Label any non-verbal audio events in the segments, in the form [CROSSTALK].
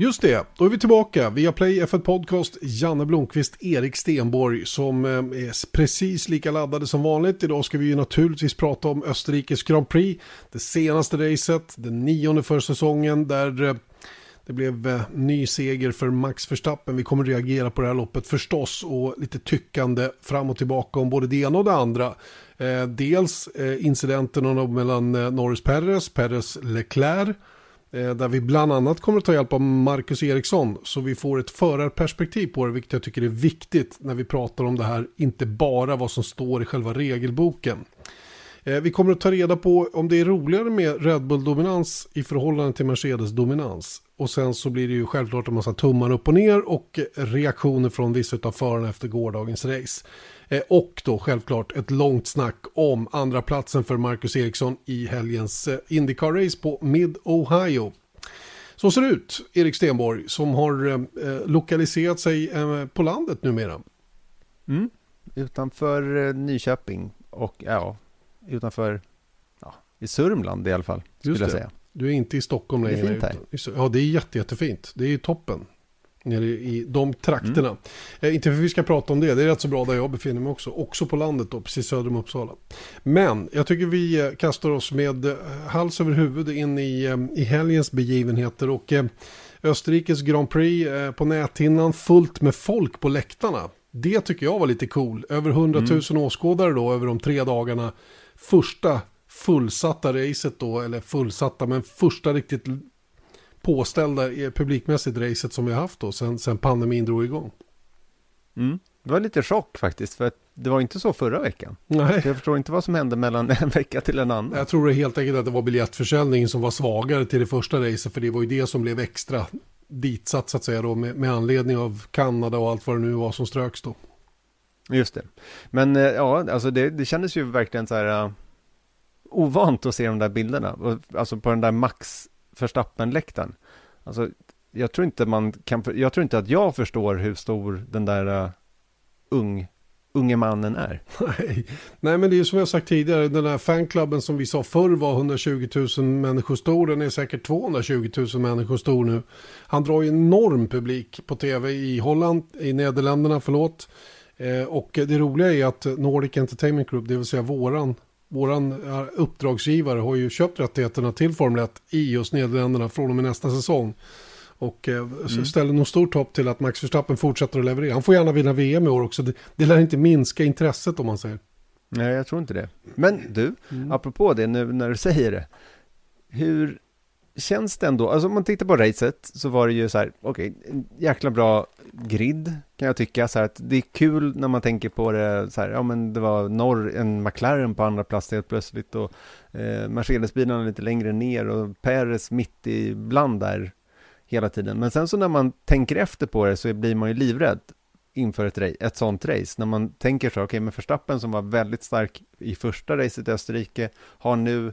Just det, då är vi tillbaka. Via Play F1 Podcast, Janne Blomqvist, Erik Stenborg som eh, är precis lika laddade som vanligt. Idag ska vi ju naturligtvis prata om Österrikes Grand Prix, det senaste racet, det nionde för säsongen där eh, det blev eh, ny seger för Max Verstappen. Vi kommer reagera på det här loppet förstås och lite tyckande fram och tillbaka om både det ena och det andra. dels incidenten mellan Norris Perez, Perez Leclerc Eh, där vi bland annat kommer att ta hjälp av Marcus Eriksson. Så vi får ett förarperspektiv på det, vilket jag tycker är viktigt när vi pratar om det här. Inte bara vad som står i själva regelboken. Eh, vi kommer att ta reda på om det är roligare med Red Bull-dominans i förhållande till Mercedes-dominans. Och sen så blir det ju självklart en massa tummar upp och ner och reaktioner från vissa av förarna efter gårdagens race. Eh, och då självklart ett långt snack om andra platsen för Marcus Eriksson i helgens eh, Indycar-race på Mid-Ohio. Så ser det ut, Erik Stenborg, som har eh, lokaliserat sig på landet numera. Mm. Utanför Nyköping och ja, utanför ja, i Sörmland i alla fall. Skulle Just jag säga. Du är inte i Stockholm längre. Det är fint här. Ja, det är jätte, jättefint. Det är toppen nere i de trakterna. Mm. Eh, inte för att vi ska prata om det, det är rätt så bra där jag befinner mig också. Också på landet då, precis söder om Uppsala. Men jag tycker vi eh, kastar oss med eh, hals över huvud in i, eh, i helgens begivenheter. Och Österrikes Grand Prix på näthinnan, fullt med folk på läktarna. Det tycker jag var lite cool. Över 100 000 mm. åskådare då över de tre dagarna. Första fullsatta racet då, eller fullsatta, men första riktigt påställda publikmässigt racet som vi har haft då sen, sen pandemin drog igång. Mm. Det var lite chock faktiskt, för det var inte så förra veckan. Nej. jag förstår inte vad som hände mellan [LAUGHS] en vecka till en annan. Jag tror det helt enkelt att det var biljettförsäljningen som var svagare till det första racet, för det var ju det som blev extra ditsatt så att säga då, med, med anledning av Kanada och allt vad det nu var som ströks då. Just det. Men eh, ja, alltså det, det kändes ju verkligen så här uh, ovant att se de där bilderna. Alltså på den där Max Verstappen-läktaren. Alltså, jag tror inte man kan, jag tror inte att jag förstår hur stor den där uh, ung, unge mannen är. [LAUGHS] Nej. Nej, men det är ju som jag sagt tidigare, den där fanklubben som vi sa förr var 120 000 människor stor, den är säkert 220 000 människor stor nu. Han drar ju enorm publik på tv i Holland, i Nederländerna, förlåt. Eh, och det roliga är att Nordic Entertainment Group, det vill säga våran våran eh, uppdragsgivare har ju köpt rättigheterna till Formel 1 i just Nederländerna från och med nästa säsong. Och eh, mm. ställer nog stort hopp till att Max Verstappen fortsätter att leverera. Han får gärna vinna VM i år också. Det, det lär inte minska intresset om man säger. Nej, jag tror inte det. Men du, mm. apropå det nu när du säger det. Hur känns det ändå, alltså om man tittar på racet så var det ju så här, okej, okay, jäkla bra grid kan jag tycka, så här att det är kul när man tänker på det så här, ja men det var norr, en McLaren på andra plats helt plötsligt och eh, Mercedesbilarna lite längre ner och Perez mitt i bland där hela tiden. Men sen så när man tänker efter på det så blir man ju livrädd inför ett, ett sånt race. När man tänker så, okej, okay, men Verstappen som var väldigt stark i första racet i Österrike har nu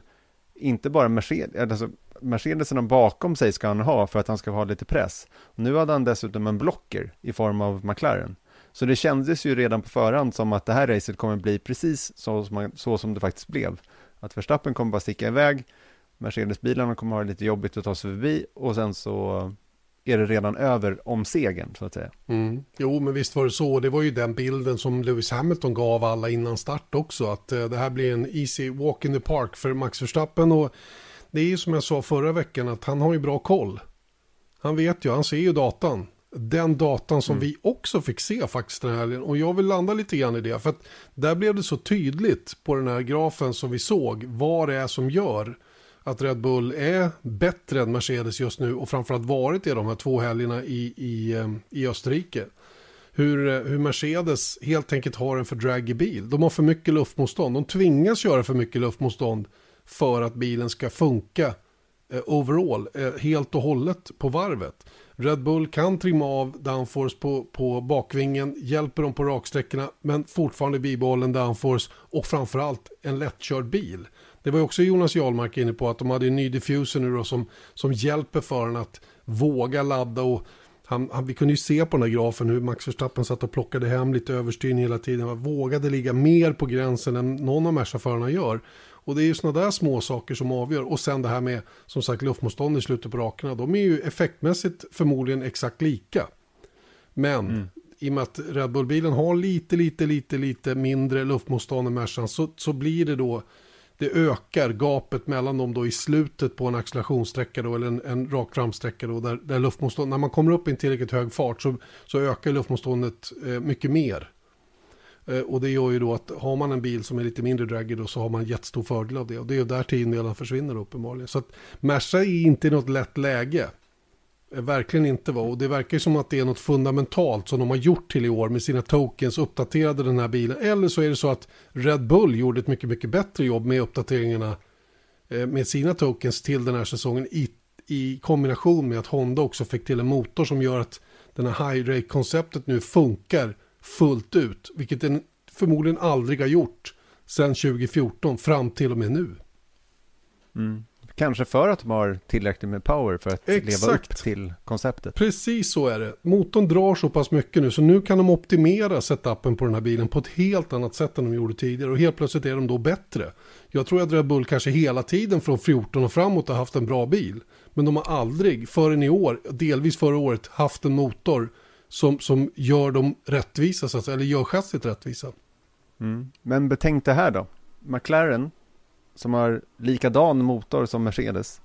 inte bara Mercedes, alltså Mercedesarna bakom sig ska han ha för att han ska ha lite press. Nu hade han dessutom en blocker i form av McLaren. Så det kändes ju redan på förhand som att det här racet kommer bli precis så som, man, så som det faktiskt blev. Att Verstappen kommer bara sticka iväg, Mercedesbilarna kommer ha det lite jobbigt att ta sig förbi och sen så är det redan över om segern så att säga. Mm. Jo, men visst var det så. Det var ju den bilden som Lewis Hamilton gav alla innan start också. Att eh, det här blir en easy walk in the park för Max Verstappen. Och det är ju som jag sa förra veckan att han har ju bra koll. Han vet ju, han ser ju datan. Den datan som mm. vi också fick se faktiskt den här helgen. Och jag vill landa lite grann i det. För att där blev det så tydligt på den här grafen som vi såg. Vad det är som gör att Red Bull är bättre än Mercedes just nu. Och framförallt varit det de här två helgerna i, i, eh, i Österrike. Hur, eh, hur Mercedes helt enkelt har en för dragig bil. De har för mycket luftmotstånd. De tvingas göra för mycket luftmotstånd för att bilen ska funka eh, overall, eh, helt och hållet på varvet. Red Bull kan trimma av downforce på, på bakvingen, hjälper dem på raksträckorna, men fortfarande bibehållen downforce och framförallt en lättkörd bil. Det var också Jonas Jarlmark inne på att de hade en ny diffuser nu då som, som hjälper föraren att våga ladda och han, han, vi kunde ju se på den här grafen hur Max Verstappen satt och plockade hem lite överstyrning hela tiden. Han vågade ligga mer på gränsen än någon av Merca-förarna gör. Och det är ju sådana där små saker som avgör. Och sen det här med, som sagt, luftmotstånd i slutet på rakerna. De är ju effektmässigt förmodligen exakt lika. Men mm. i och med att Red Bull-bilen har lite, lite, lite, lite mindre luftmotstånd än Mercan så, så blir det då det ökar gapet mellan dem då i slutet på en accelerationssträcka då, eller en, en rak framsträcka då, där, där luftmotstånd, när man kommer upp i en tillräckligt hög fart så, så ökar luftmotståndet eh, mycket mer. Eh, och det gör ju då att har man en bil som är lite mindre draggy då så har man jättestor fördel av det. Och det är ju där tiondelen försvinner uppenbarligen. Så att Merca är inte i något lätt läge. Eh, verkligen inte va. Och det verkar som att det är något fundamentalt som de har gjort till i år med sina tokens, uppdaterade den här bilen. Eller så är det så att Red Bull gjorde ett mycket, mycket bättre jobb med uppdateringarna eh, med sina tokens till den här säsongen i, i kombination med att Honda också fick till en motor som gör att den här high rake-konceptet nu funkar fullt ut, vilket den förmodligen aldrig har gjort sedan 2014 fram till och med nu. Mm. Kanske för att de har tillräckligt med power för att Exakt. leva upp till konceptet. Precis så är det. Motorn drar så pass mycket nu så nu kan de optimera setupen på den här bilen på ett helt annat sätt än de gjorde tidigare och helt plötsligt är de då bättre. Jag tror att Red Bull kanske hela tiden från 14 och framåt har haft en bra bil. Men de har aldrig förrän i år, delvis förra året, haft en motor som, som gör dem rättvisa, så att, eller gör chassit rättvisa. Mm. Men betänk det här då. McLaren, som har likadan motor som Mercedes,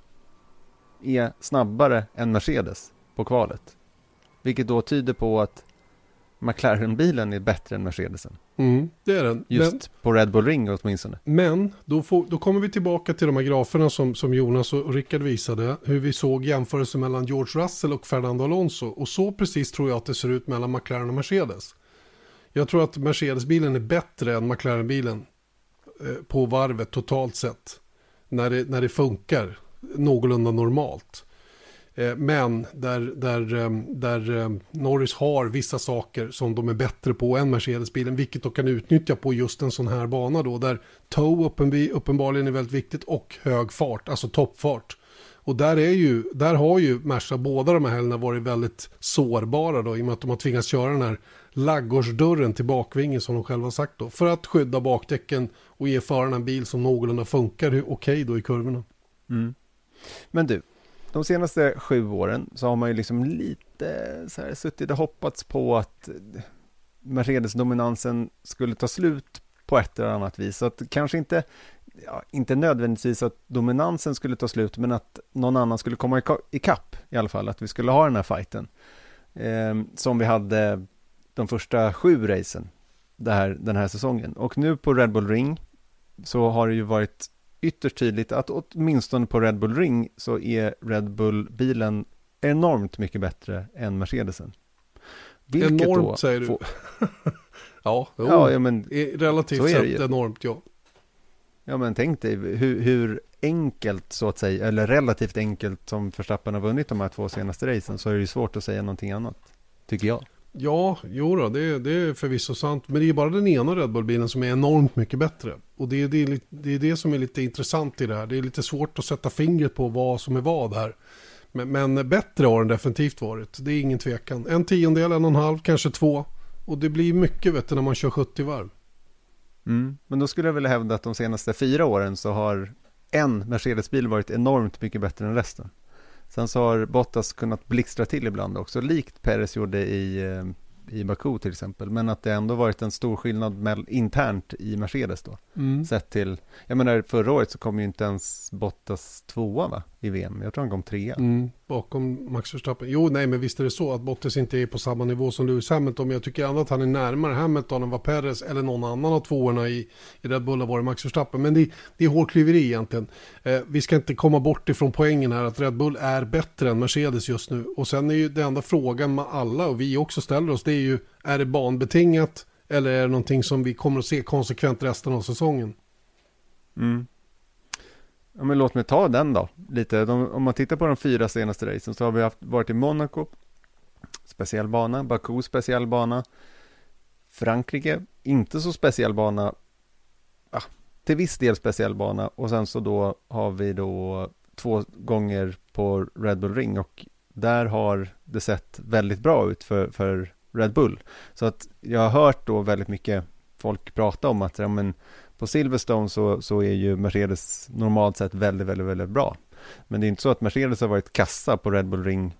är snabbare än Mercedes på kvalet. Vilket då tyder på att McLaren-bilen är bättre än Mercedesen. Mm, det är den. Just men, på Red Bull Ring åtminstone. Men då, får, då kommer vi tillbaka till de här graferna som, som Jonas och Rickard visade. Hur vi såg jämförelse mellan George Russell och Fernando Alonso. Och så precis tror jag att det ser ut mellan McLaren och Mercedes. Jag tror att Mercedes-bilen är bättre än McLaren-bilen eh, på varvet totalt sett. När det, när det funkar någorlunda normalt. Eh, men där, där, ehm, där ehm, Norris har vissa saker som de är bättre på än Mercedes-bilen, vilket de kan utnyttja på just en sån här bana då, där tow uppenbarligen är väldigt viktigt och hög fart, alltså toppfart. Och där, är ju, där har ju Merca båda de här helgerna varit väldigt sårbara då, i och med att de har tvingats köra den här laggårdsdörren till bakvingen som de själva har sagt då, för att skydda bakdäcken och ge förarna en bil som någorlunda funkar okej okay då i kurvorna. Mm. Men du, de senaste sju åren så har man ju liksom lite så här suttit och hoppats på att Mercedes-dominansen skulle ta slut på ett eller annat vis. Så att kanske inte, ja, inte nödvändigtvis att dominansen skulle ta slut, men att någon annan skulle komma ikapp i alla fall, att vi skulle ha den här fighten. Eh, som vi hade de första sju racen här, den här säsongen. Och nu på Red Bull Ring så har det ju varit ytterst tydligt att åtminstone på Red Bull Ring så är Red Bull-bilen enormt mycket bättre än Mercedesen. Vilket enormt då säger du. Får... [LAUGHS] ja, jo, ja, men relativt sett enormt, ja. Ja, men tänk dig hur, hur, enkelt så att säga, eller relativt enkelt som Verstappen har vunnit de här två senaste racen så är det ju svårt att säga någonting annat, tycker jag. Ja, jo då, det, det är förvisso sant. Men det är bara den ena Red Bull-bilen som är enormt mycket bättre. Och det är det, det är det som är lite intressant i det här. Det är lite svårt att sätta fingret på vad som är vad här. Men, men bättre har den definitivt varit. Det är ingen tvekan. En tiondel, en och en halv, kanske två. Och det blir mycket vet du, när man kör 70 varv. Mm, men då skulle jag vilja hävda att de senaste fyra åren så har en Mercedes-bil varit enormt mycket bättre än resten. Sen så har Bottas kunnat blixtra till ibland också, likt Perez gjorde i, eh, i Baku till exempel. Men att det ändå varit en stor skillnad med, internt i Mercedes då. Mm. Sett till, jag menar förra året så kom ju inte ens Bottas tvåa va? I VM, jag tror han kom trea. Mm bakom Max Verstappen. Jo, nej, men visst är det så att Bottas inte är på samma nivå som Lewis Hamilton. Men jag tycker ändå att han är närmare Hamilton än vad Perez eller någon annan av tvåorna i, i Red Bull har varit Max Verstappen. Men det, det är hårklyveri egentligen. Eh, vi ska inte komma bort ifrån poängen här att Red Bull är bättre än Mercedes just nu. Och sen är ju det enda frågan med alla och vi också ställer oss, det är ju, är det banbetingat eller är det någonting som vi kommer att se konsekvent resten av säsongen? Mm. Ja, men låt mig ta den då, lite. De, om man tittar på de fyra senaste racen så har vi haft, varit i Monaco, speciell bana, Baku, speciell bana, Frankrike, inte så speciell bana, ja, till viss del speciell bana. Och sen så då har vi då två gånger på Red Bull Ring. Och där har det sett väldigt bra ut för, för Red Bull. Så att jag har hört då väldigt mycket folk prata om att ja, men på Silverstone så, så är ju Mercedes normalt sett väldigt, väldigt, väldigt bra. Men det är inte så att Mercedes har varit kassa på Red Bull Ring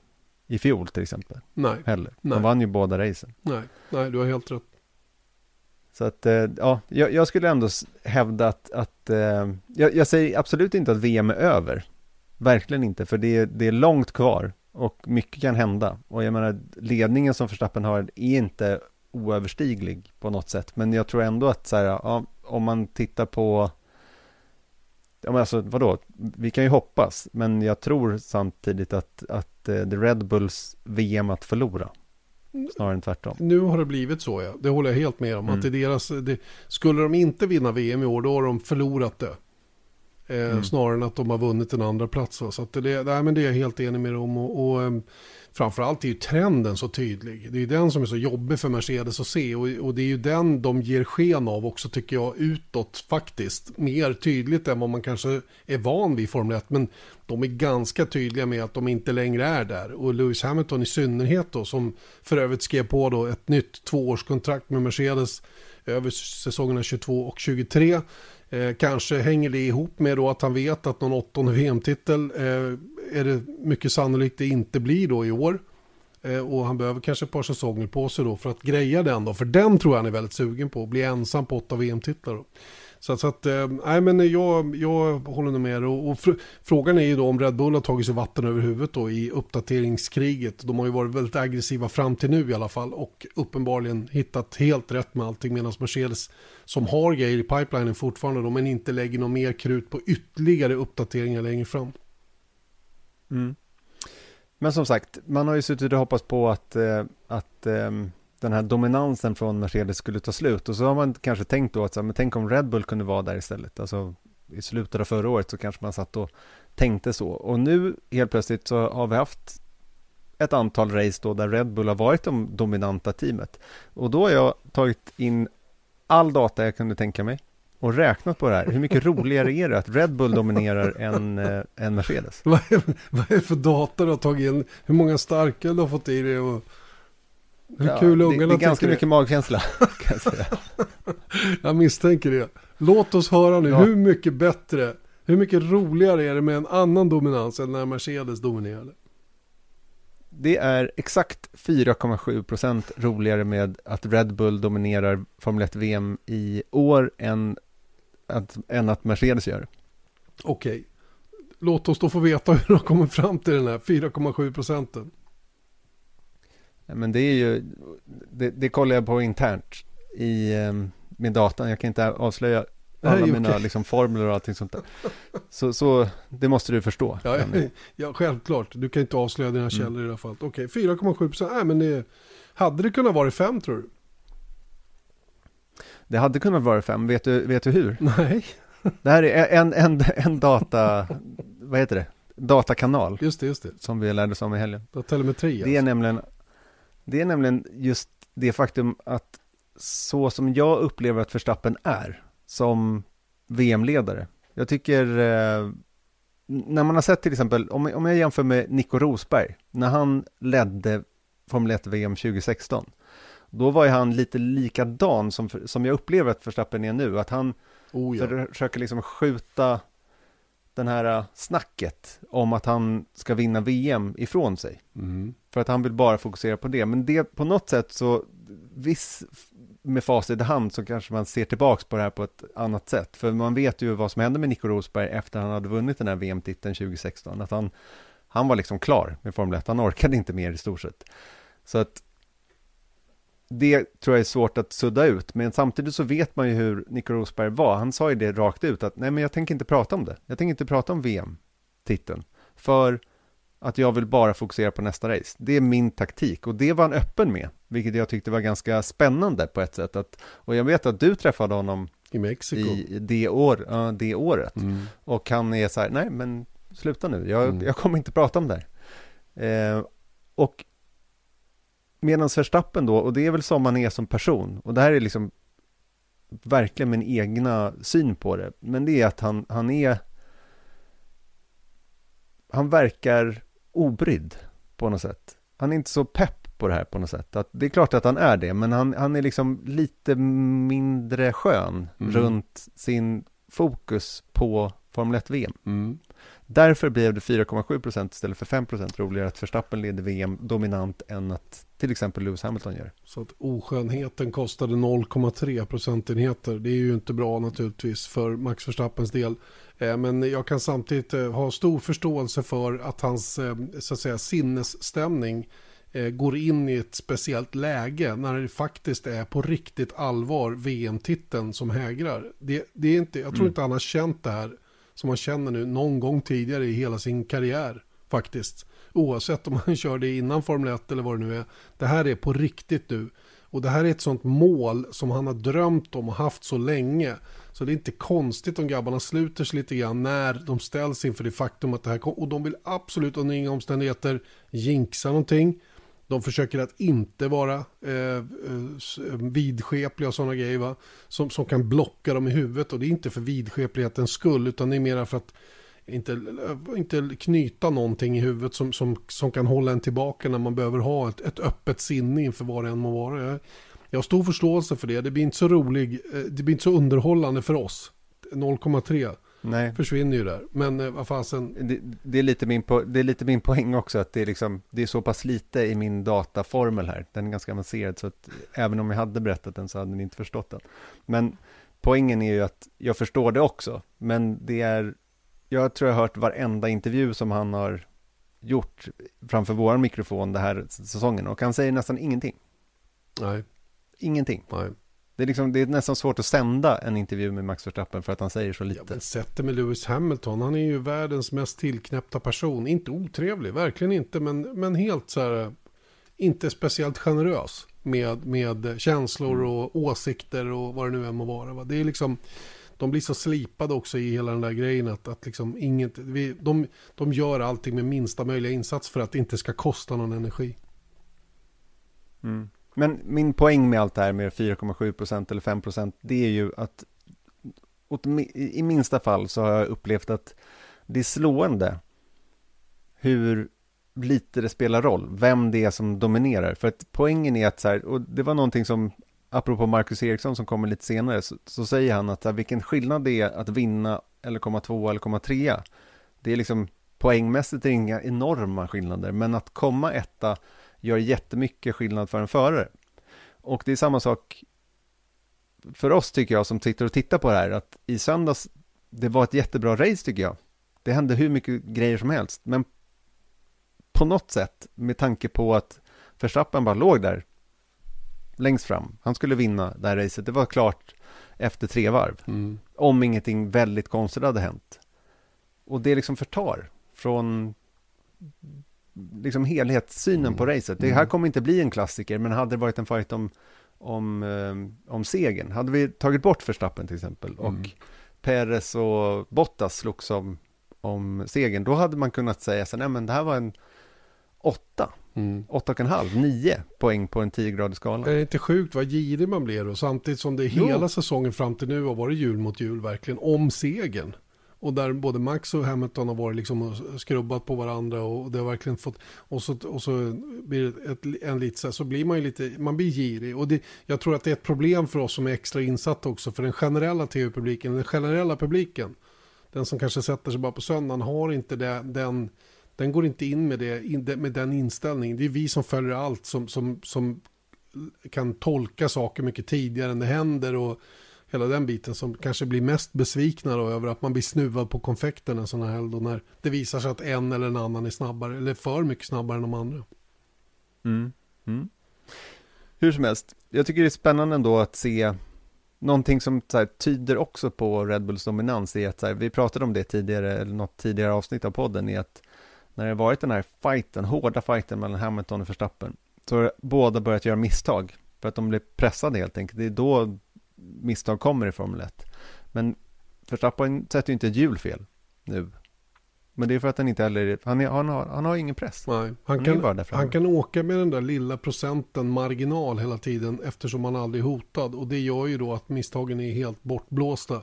i fjol till exempel. Nej. Heller. Nej. De vann ju båda racen. Nej, nej, du har helt rätt. Så att, eh, ja, jag, jag skulle ändå hävda att, att eh, jag, jag säger absolut inte att VM är över. Verkligen inte, för det är, det är långt kvar och mycket kan hända. Och jag menar, ledningen som Verstappen har är inte oöverstiglig på något sätt. Men jag tror ändå att så här, ja, om man tittar på Ja, men alltså vadå? Vi kan ju hoppas, men jag tror samtidigt att, att eh, det Red Bulls VM att förlora. Snarare än tvärtom. Nu har det blivit så ja. Det håller jag helt med om. Mm. Att det deras, det, skulle de inte vinna VM i år då har de förlorat det. Eh, Mm. Snarare än att de har vunnit en andra plats. Så att det, nej, men det är jag helt enig med dem. Och, och ehm, framförallt är ju trenden så tydlig. Det är ju den som är så jobbig för Mercedes att se. Och, och det är ju den de ger sken av också tycker jag utåt faktiskt. Mer tydligt än vad man kanske är van vid i Formel 1. Men de är ganska tydliga med att de inte längre är där. Och Lewis Hamilton i synnerhet då som för övrigt skrev på då ett nytt tvåårskontrakt med Mercedes över säsongerna 22 och 23. Eh, kanske hänger det ihop med då att han vet att någon åttonde VM-titel eh, är det mycket sannolikt det inte blir då i år. Eh, och han behöver kanske ett par säsonger på sig då för att greja den då. För den tror jag han är väldigt sugen på, att bli ensam på åtta VM-titlar. Så, att- så att, eh, nej men jag, jag håller nog med. Och, och fr- frågan är ju då om Red Bull har tagit sig vatten över huvudet då i uppdateringskriget. De har ju varit väldigt aggressiva fram till nu i alla fall. Och uppenbarligen hittat helt rätt med allting. Medan Mercedes som har grejer i pipelinen fortfarande då, men inte lägger någon mer krut på ytterligare uppdateringar längre fram. Mm. Men som sagt, man har ju suttit och hoppats på att, eh, att, att den här dominansen från Mercedes skulle ta slut och så har man kanske tänkt då att så här, men tänk om Red Bull kunde vara där istället. Alltså i slutet av förra året så kanske man satt och tänkte så. Och nu helt plötsligt så har vi haft ett antal race då där Red Bull har varit de dominanta teamet. Och då har jag tagit in all data jag kunde tänka mig och räknat på det här. Hur mycket [LAUGHS] roligare är det att Red Bull dominerar än, eh, än Mercedes? [LAUGHS] Vad är, vad är det för data du har tagit in? Hur många starka du har fått i dig? Och hur Ja, kul det, ungarna det är ganska mycket magkänsla [LAUGHS] kan jag säga. Jag misstänker det. Låt oss höra nu, Ja. hur mycket bättre, hur mycket roligare är det med en annan dominans än när Mercedes dominerade? Det är exakt 4,7 procent roligare med att Red Bull dominerar Formel 1 VM i år än att, än att Mercedes gör. Okej, låt oss då få veta hur de kommer fram till den här 4,7 procenten. Men det är ju, det, det kollar jag på internt i eh, min data. Jag kan inte avslöja alla Nej, mina okej. liksom, formler och allting sånt där. Så, så det måste du förstå. Ja, ja, [LAUGHS] självklart. Du kan inte avslöja dina Mm. källor i det här fallet. Okej, 4,7 procent. Nej, men det, hade det kunnat vara 5 tror du? Det hade kunnat vara fem, vet du, vet du hur? [LAUGHS] Nej, Det här är en, en, en data, vad heter det? Datakanal just det, just det. som vi lärde oss om i helgen. Telemetri Det är, alltså. nämligen, det är nämligen just det faktum att så som jag upplever att Verstappen är som VM-ledare. Jag tycker, eh, när man har sett till exempel, om, om jag jämför med Nico Rosberg, när han ledde Formel 1 VM 2016, då var ju han lite likadan som, som jag upplever att Verstappen är nu, att han Oh, ja. försöker liksom skjuta den här äh, snacket om att han ska vinna VM ifrån sig. Mm. För att han vill bara fokusera på det. Men det på något sätt så, viss med facit i hand så kanske man ser tillbaks på det här på ett annat sätt. För man vet ju vad som hände med Nico Rosberg efter han hade vunnit den här VM-titeln 2016. Att han, han var liksom klar med Formel 1. Han orkade inte mer i stort sett. Så att det tror jag är svårt att sudda ut, men samtidigt så vet man ju hur Nico Rosberg var. Han sa ju det rakt ut att nej, men jag tänker inte prata om det. Jag tänker inte prata om VM-titeln. För att jag vill bara fokusera på nästa race. Det är min taktik och det var han öppen med, vilket jag tyckte var ganska spännande på ett sätt. Att, och jag vet att du träffade honom I Mexiko. i det, år, ja, det året Mm. och han är så här, nej men sluta nu, jag, Mm. jag kommer inte prata om det här. Eh, och medan Verstappen då, och det är väl som man är som person, och det här är liksom verkligen min egna syn på det, men det är att han, han är han verkar obrydd på något sätt. Han är inte så pepp på det här på något sätt. Att det är klart att han är det, men han, han är liksom lite mindre skön mm. runt sin fokus på Formel 1-VM. Mm. Därför blev det 4,7 procent istället för 5 procent roligare att Verstappen leder VM dominant än att till exempel Lewis Hamilton gör. Så att oskönheten kostade 0,3 procentenheter. Det är ju inte bra naturligtvis för Max Verstappens del. Eh, men jag kan samtidigt eh, ha stor förståelse för att hans eh, så att säga, sinnesstämning går in i ett speciellt läge när det faktiskt är på riktigt allvar VM-titeln som hägrar. Det, det är inte, jag tror mm. inte han har känt det här som man känner nu någon gång tidigare i hela sin karriär faktiskt. Oavsett om man [LAUGHS] kör det innan Formel 1 eller vad det nu är. Det här är på riktigt nu. Och det här är ett sånt mål som han har drömt om och haft så länge. Så det är inte konstigt om grabbarna sluter sig lite grann när de ställs inför det faktum att det här kommer. Och de vill absolut under inga omständigheter jinxa någonting. De försöker att inte vara eh, eh, eh vidskepliga och sådana grejer va? Som, som kan blocka dem i huvudet och det är inte för vidskeplighetens skull utan det är mera för att inte, eh, inte knyta någonting i huvudet som, som, som kan hålla en tillbaka när man behöver ha ett, ett öppet sinne inför vad det än må vara. Jag, jag har stor förståelse för det. Det blir inte så rolig, det blir inte så underhållande för oss. 0,3 Nej. försvinner ju där. Men eh, vad fasen. Det, det, är lite min det är lite min poäng också att det är, liksom, det är så pass lite i min dataformel här. Den är ganska avancerad så att även om jag hade berättat den så hade ni inte förstått den. Men poängen är ju att jag förstår det också. Men det är, jag tror jag har hört varenda intervju som han har gjort framför vår mikrofon den här säsongen och han säger nästan ingenting. Nej. Ingenting. Nej. Det är, liksom, det är nästan svårt att sända en intervju med Max Verstappen för att han säger så lite. Ja, sätt det med Lewis Hamilton. Han är ju världens mest tillknäppta person. Inte otrevlig, verkligen inte. Men, men helt så här, inte speciellt generös med, med känslor mm. och åsikter och vad det nu än må vara. Va? Det är liksom, de blir så slipade också i hela den där grejen att, att liksom inget, vi, de, de gör allting med minsta möjliga insats för att det inte ska kosta någon energi. Mm. Men min poäng med allt det här med 4,7 procent eller 5 procent, det är ju att i minsta fall så har jag upplevt att det är slående hur lite det spelar roll, vem det är som dominerar. För att poängen är att så här, och det var någonting som, apropå Marcus Eriksson som kommer lite senare, så, så säger han att här, vilken skillnad det är att vinna eller komma tvåa eller komma trea. Det är liksom poängmässigt inga enorma skillnader, men att komma etta gör jättemycket skillnad för en förare. Och det är samma sak för oss tycker jag som sitter och tittar på det här, att i söndags, det var ett jättebra race tycker jag. Det hände hur mycket grejer som helst, men på något sätt, med tanke på att Verstappen bara låg där längst fram, han skulle vinna det här racet, det var klart efter tre varv, mm. om ingenting väldigt konstigt hade hänt. Och det liksom förtar från liksom helhetssynen mm. på racet. Det här mm. kommer inte bli en klassiker, men hade det varit en fight om, om, eh, om segern, hade vi tagit bort Verstappen till exempel och mm. Perez och Bottas slogs om, om segern, då hade man kunnat säga så nej men det här var en åtta, mm. åtta och en halv, nio poäng på en 10-gradig skala. Det är inte sjukt vad girig man blir och samtidigt som det hela jo. säsongen fram till nu har varit jul mot jul verkligen om segern. Och där både Max och Hamilton har varit liksom och skrubbat på varandra och det har verkligen fått, och så, och så blir det ett, en lite så, här, så blir man ju lite, man blir girig. Och det, jag tror att det är ett problem för oss som är extra insatta också, för den generella tv-publiken, den generella publiken, den som kanske sätter sig bara på söndagen, har inte det, den, den går inte in med, det, med den inställningen. Det är vi som följer allt som, som, som kan tolka saker mycket tidigare än det händer och hela den biten som kanske blir mest besvikna då över att man blir snuvad på konfekten en sån här helg då när det visar sig att en eller en annan är snabbare eller för mycket snabbare än de andra. Mm. Mm. Hur som helst, jag tycker det är spännande ändå att se någonting som här, tyder också på Red Bulls dominans är att här, vi pratade om det tidigare, eller något tidigare avsnitt av podden, är att när det varit den här fighten, hårda fighten mellan Hamilton och Verstappen, så har båda börjat göra misstag för att de blir pressade helt enkelt. Det är då misstag kommer i Formel 1. Men Verstappen sätter ju inte ett hjul fel nu. Men det är för att han inte heller, han, är, han, har, han har ingen press. Nej, han, han kan, han kan åka med den där lilla procenten marginal hela tiden eftersom han aldrig är hotad. Och det gör ju då att misstagen är helt bortblåsta.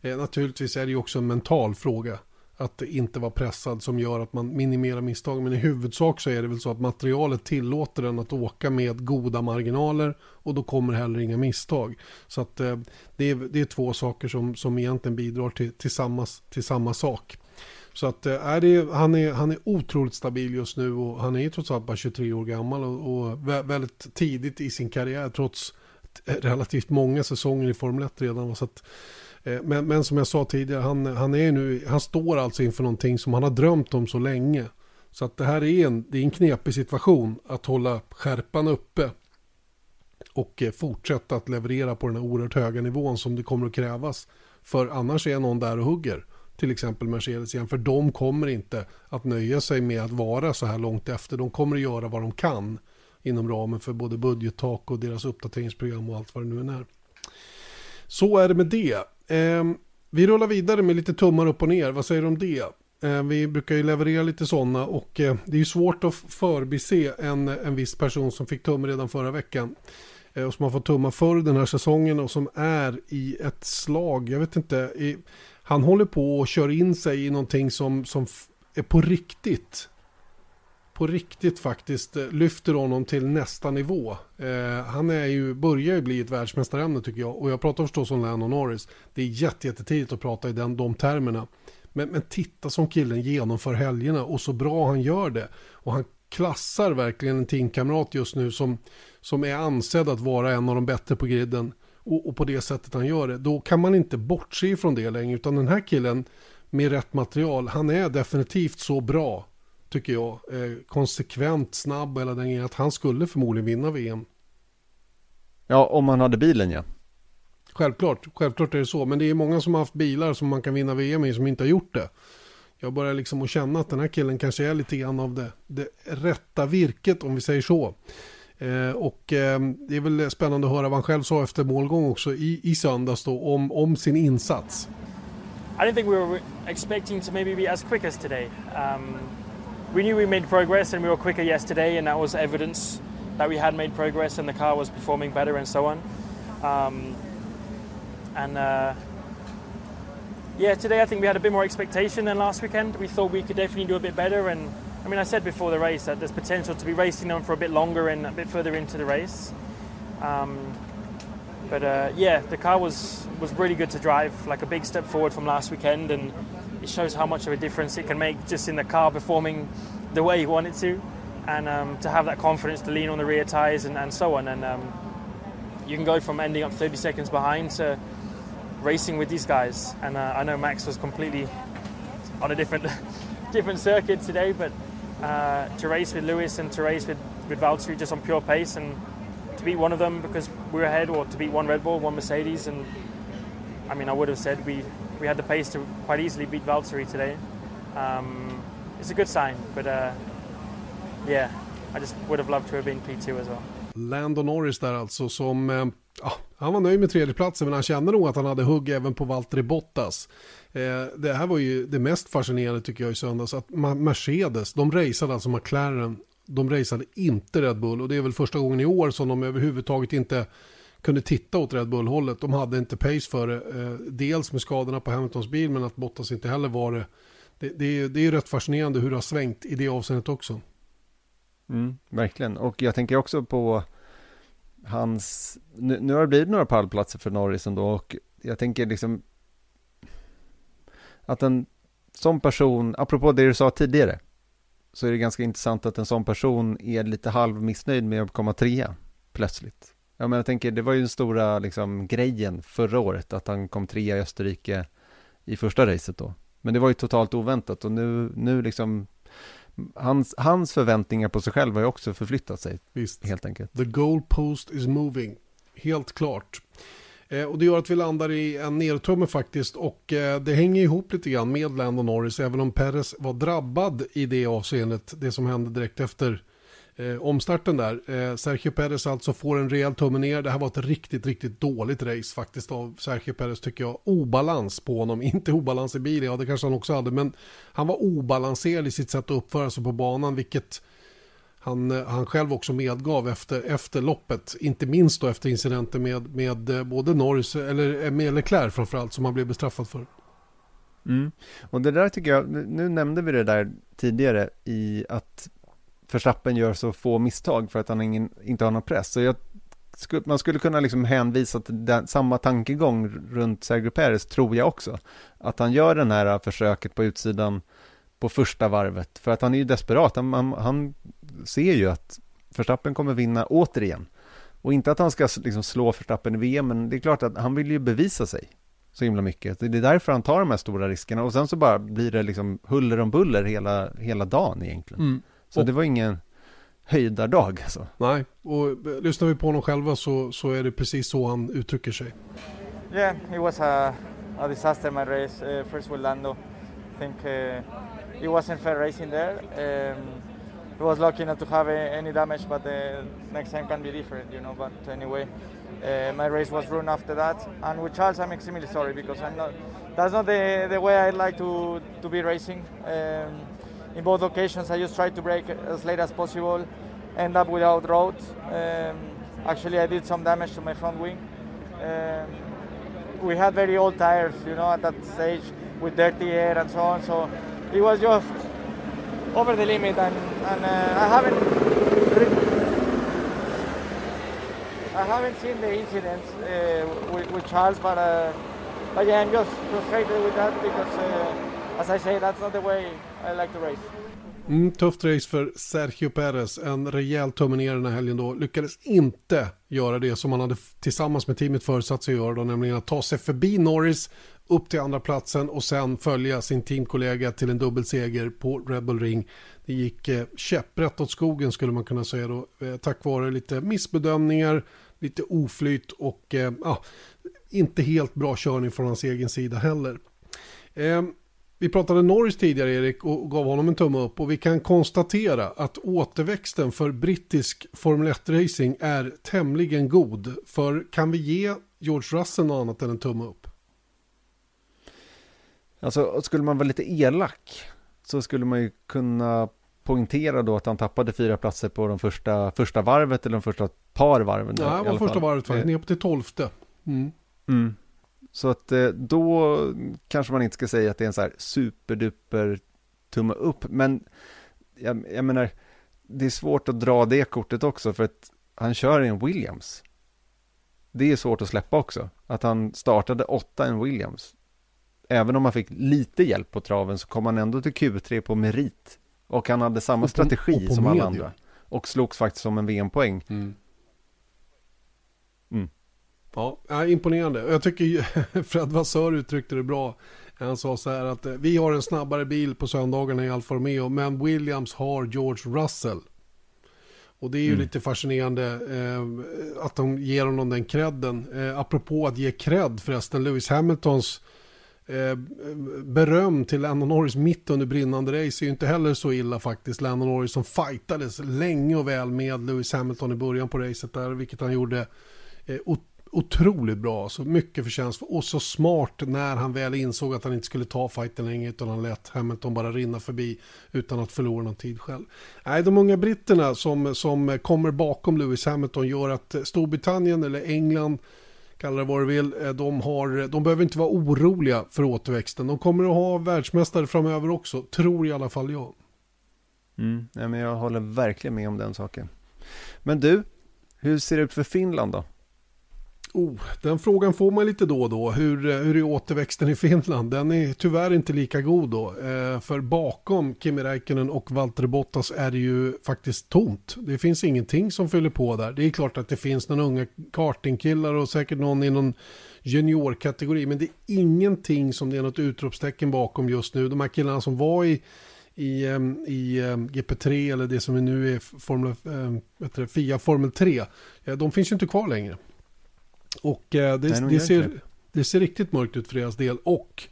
Eh, naturligtvis är det ju också en mental fråga att inte vara pressad som gör att man minimerar misstag. Men i huvudsak så är det väl så att materialet tillåter den att åka med goda marginaler och då kommer heller inga misstag. Så att eh, det, är, det är två saker som, som egentligen bidrar till, till, samma, till samma sak. Så att eh, är det, han, är, han är otroligt stabil just nu och han är ju trots allt bara 23 år gammal och, och väldigt tidigt i sin karriär trots relativt många säsonger i Formel 1 redan. Så att, Eh, men, men, som jag sa tidigare, han, han, är nu, han står alltså inför någonting som han har drömt om så länge. Så att det här är en, det är en knepig situation att hålla skärpan uppe och eh, fortsätta att leverera på den här oerhört höga nivån som det kommer att krävas. För annars är någon där och hugger till exempel Mercedes igen. För de kommer inte att nöja sig med att vara så här långt efter. De kommer att göra vad de kan inom ramen för både budgettak och deras uppdateringsprogram och allt vad det nu är. Så är det med det. Eh, vi rullar vidare med lite tummar upp och ner. Vad säger du om det? Eh, vi brukar ju leverera lite sådana och eh, det är ju svårt att förbise en, en viss person som fick tumme redan förra veckan eh, och som har fått tumma förr den här säsongen och som är i ett slag, jag vet inte, i, han håller på och kör in sig i någonting som, som är på riktigt. På riktigt faktiskt eh, lyfter honom till nästa nivå. Eh, han är ju, börjar ju bli ett världsmästarämne tycker jag. Och jag pratar förstås om Lennon Norris. Det är jättetidigt att prata i den, de termerna. Men, men titta som killen genomför helgerna och så bra han gör det. Och han klassar verkligen en teamkamrat just nu som, som är ansedd att vara en av de bättre på griden och, och, på det sättet han gör det, då kan man inte bortse ifrån det längre. Utan den här killen med rätt material, han är definitivt så bra, tycker jag, eh, konsekvent, snabb eller den grejen, att han skulle förmodligen vinna VM. Ja, om han hade bilen ja. Självklart, självklart är det så. Men det är många som har haft bilar som man kan vinna VM i som inte har gjort det. Jag börjar liksom att känna att den här killen kanske är lite grann av det, det rätta virket om vi säger så. Eh, och eh, det är väl spännande att höra vad han själv sa efter målgång också i, i söndags då om, om sin insats. I didn't think we were expecting to maybe be as quick as today. Um, we knew we made progress and we were quicker yesterday and that was evidence that we had made progress and the car was performing better and so on. Um, and uh, yeah, today I think we had a bit more expectation than last weekend. We thought we could definitely do a bit better and I mean, I said before the race that there's potential to be racing them for a bit longer and a bit further into the race. Um, but uh, yeah, the car was was really good to drive, like a big step forward from last weekend, and it shows how much of a difference it can make just in the car performing the way you want it to, and um, to have that confidence to lean on the rear tires and, and so on. And um, you can go from ending up 30 seconds behind to racing with these guys. And uh, I know Max was completely on a different [LAUGHS] different circuit today, but uh, to race with Lewis and to race with, with Valtteri just on pure pace and to beat one of them because we were ahead or to beat one Red Bull, one Mercedes. And I mean, I would have said we, we had the pace to quite easily beat Valtteri today. Um, it's a good sign, but uh, yeah, I just would have loved to have been P2 as well. Lando Norris där alltså som, eh, ja, han var nöjd med tredjeplatsen men han kände nog att han hade hugg även på Valtteri Bottas. Eh, det här var ju det mest fascinerande tycker jag i söndags. Att Mercedes, de raceade alltså McLaren. De raceade inte Red Bull. Och det är väl första gången i år som de överhuvudtaget inte kunde titta åt Red Bull-hållet. De hade inte pace för det. Eh, dels med skadorna på Hamiltons bil men att Bottas inte heller var det. Det, det, är, det är rätt fascinerande hur det har svängt i det avseendet också. Mm, verkligen. Och jag tänker också på hans, nu, nu har det blivit några pallplatser för Norris ändå och jag tänker liksom att en sån person, apropå det du sa tidigare, så är det ganska intressant att en sån person är lite halv missnöjd med att komma trea plötsligt. Ja, men jag tänker, det var ju den stora liksom, grejen förra året, att han kom trea i Österrike i första racet då. Men det var ju totalt oväntat och nu, nu liksom, hans, hans förväntningar på sig själv har ju också förflyttat sig. Visst. Helt enkelt. The goal post is moving. Helt klart. Eh, och det gör att vi landar i en nedtumme faktiskt och eh, det hänger ihop lite grann med Lando Norris även om Perez var drabbad i det avseendet, det som hände direkt efter eh, omstarten där. Eh, Sergio Perez alltså får en rejäl tumme ner. Det här var ett riktigt, riktigt dåligt race faktiskt av Sergio Perez tycker jag. Obalans på honom, [LAUGHS] inte obalans i bilen, ja det kanske han också hade, men han var obalanserad i sitt sätt att uppföra sig på banan, vilket han, eh, han själv också medgav efter, efter loppet. Inte minst då efter incidenten med, med eh, både Norris, eller eh, med Leclerc framförallt, som han blev bestraffad för. Mm. Och det där tycker jag, nu nämnde vi det där tidigare i att Verstappen gör så få misstag för att han ingen, inte har någon press. Så jag, man skulle kunna liksom hänvisa till den, samma tankegång runt Sergio Perez, tror jag också. Att han gör den här försöket på utsidan på första varvet, för att han är ju desperat. Han, han, han ser ju att Verstappen kommer vinna återigen. Och inte att han ska liksom slå Verstappen i VM, men det är klart att han vill ju bevisa sig så himla mycket. Det är därför han tar de här stora riskerna och sen så bara blir det liksom huller om buller hela, hela dagen egentligen. Mm. Så och, det var ingen höjdardag alltså. Nej, och lyssnar vi på honom själva så, så är det precis så han uttrycker sig. Yeah, it was a, a disaster my race, uh, first with Lando. I think uh, it wasn't fair racing there. Um, I was lucky not to have any damage, but the next time can be different, you know. But anyway, uh, my race was ruined after that. And with Charles, I'm extremely sorry because I'm not. That's not the, the way I like to to be racing. Um, in both occasions, I just tried to break as late as possible, end up without road. Um, actually, I did some damage to my front wing. Um, we had very old tires, you know, at that stage with dirty air and so on. So it was just over the limit, and, and uh, I haven't I haven't seen the incidents uh, with, with, Charles, but, uh, but yeah, I'm just frustrated with that because, uh, as I say, that's not the way I like to race. Mm, tufft race för Sergio Perez. En rejäl tumme ner den här helgen då. Lyckades inte göra det som han hade tillsammans med teamet förutsatt sig att göra då, nämligen att ta sig förbi Norris upp till andra platsen och sen följa sin teamkollega till en dubbelseger på Red Bull Ring. Det gick eh, käpprätt åt skogen skulle man kunna säga då, eh, tack vare lite missbedömningar, lite oflyt och eh, inte helt bra körning från hans egen sida heller. Eh, vi pratade Norris tidigare Erik och gav honom en tumme upp och vi kan konstatera att återväxten för brittisk Formel 1-racing är tämligen god. För kan vi ge George Russell något annat än en tumme upp? Alltså skulle man vara lite elak så skulle man ju kunna poängtera då att han tappade fyra platser på de första, första varvet eller de första par varven. Ja, det var första varvet faktiskt, ner på till tolfte. Mm. Mm. Så att eh, då kanske man inte ska säga att det är en så här superduper tumme upp, men jag, jag menar, det är svårt att dra det kortet också för att han kör i en Williams. Det är svårt att släppa också, att han startade åtta i en Williams. Även om han fick lite hjälp på traven så kom han ändå till Q3 på merit. Och han hade samma på, strategi som alla andra. Och slogs faktiskt som en VM-poäng. Mm. Ja, imponerande. Jag tycker [LAUGHS] Fred Vassör uttryckte det bra. Han sa så här att eh, vi har en snabbare bil på söndagarna i Alfa Romeo, men Williams har George Russell. Och det är ju mm. lite fascinerande eh, att de ger honom den credden. Eh, apropå att ge cred förresten, Lewis Hamiltons eh, beröm till Lennon Norris mitt under brinnande race är ju inte heller så illa faktiskt. Lennon Norris som fightades länge och väl med Lewis Hamilton i början på racet där, vilket han gjorde eh, otroligt bra, så mycket förtjänst och så smart när han väl insåg att han inte skulle ta fighten längre utan han lät Hamilton bara rinna förbi utan att förlora någon tid själv. Nej, de unga britterna som, som kommer bakom Lewis Hamilton gör att Storbritannien eller England kalla det vad du vill, eh, de, har, de behöver inte vara oroliga för återväxten. De kommer att ha världsmästare framöver också, tror i alla fall jag. Mm, men jag håller verkligen med om den saken. Men du, hur ser det ut för Finland då? Oh, den frågan får man lite då och då. Hur, hur är återväxten i Finland? Den är tyvärr inte lika god då. Eh, för bakom Kimi Räikkönen och Valtteri Bottas är det ju faktiskt tomt. Det finns ingenting som fyller på där. Det är klart att det finns några unga kartingkillar och säkert någon i någon juniorkategori. Men det är ingenting som det är något utropstecken bakom just nu. De här killarna som var i i, i GP3 eller det som nu är Formel, äh, FIA Formel 3. De finns ju inte kvar längre. Och eh, det, Nej, det, ser, det ser riktigt mörkt ut för deras del. Och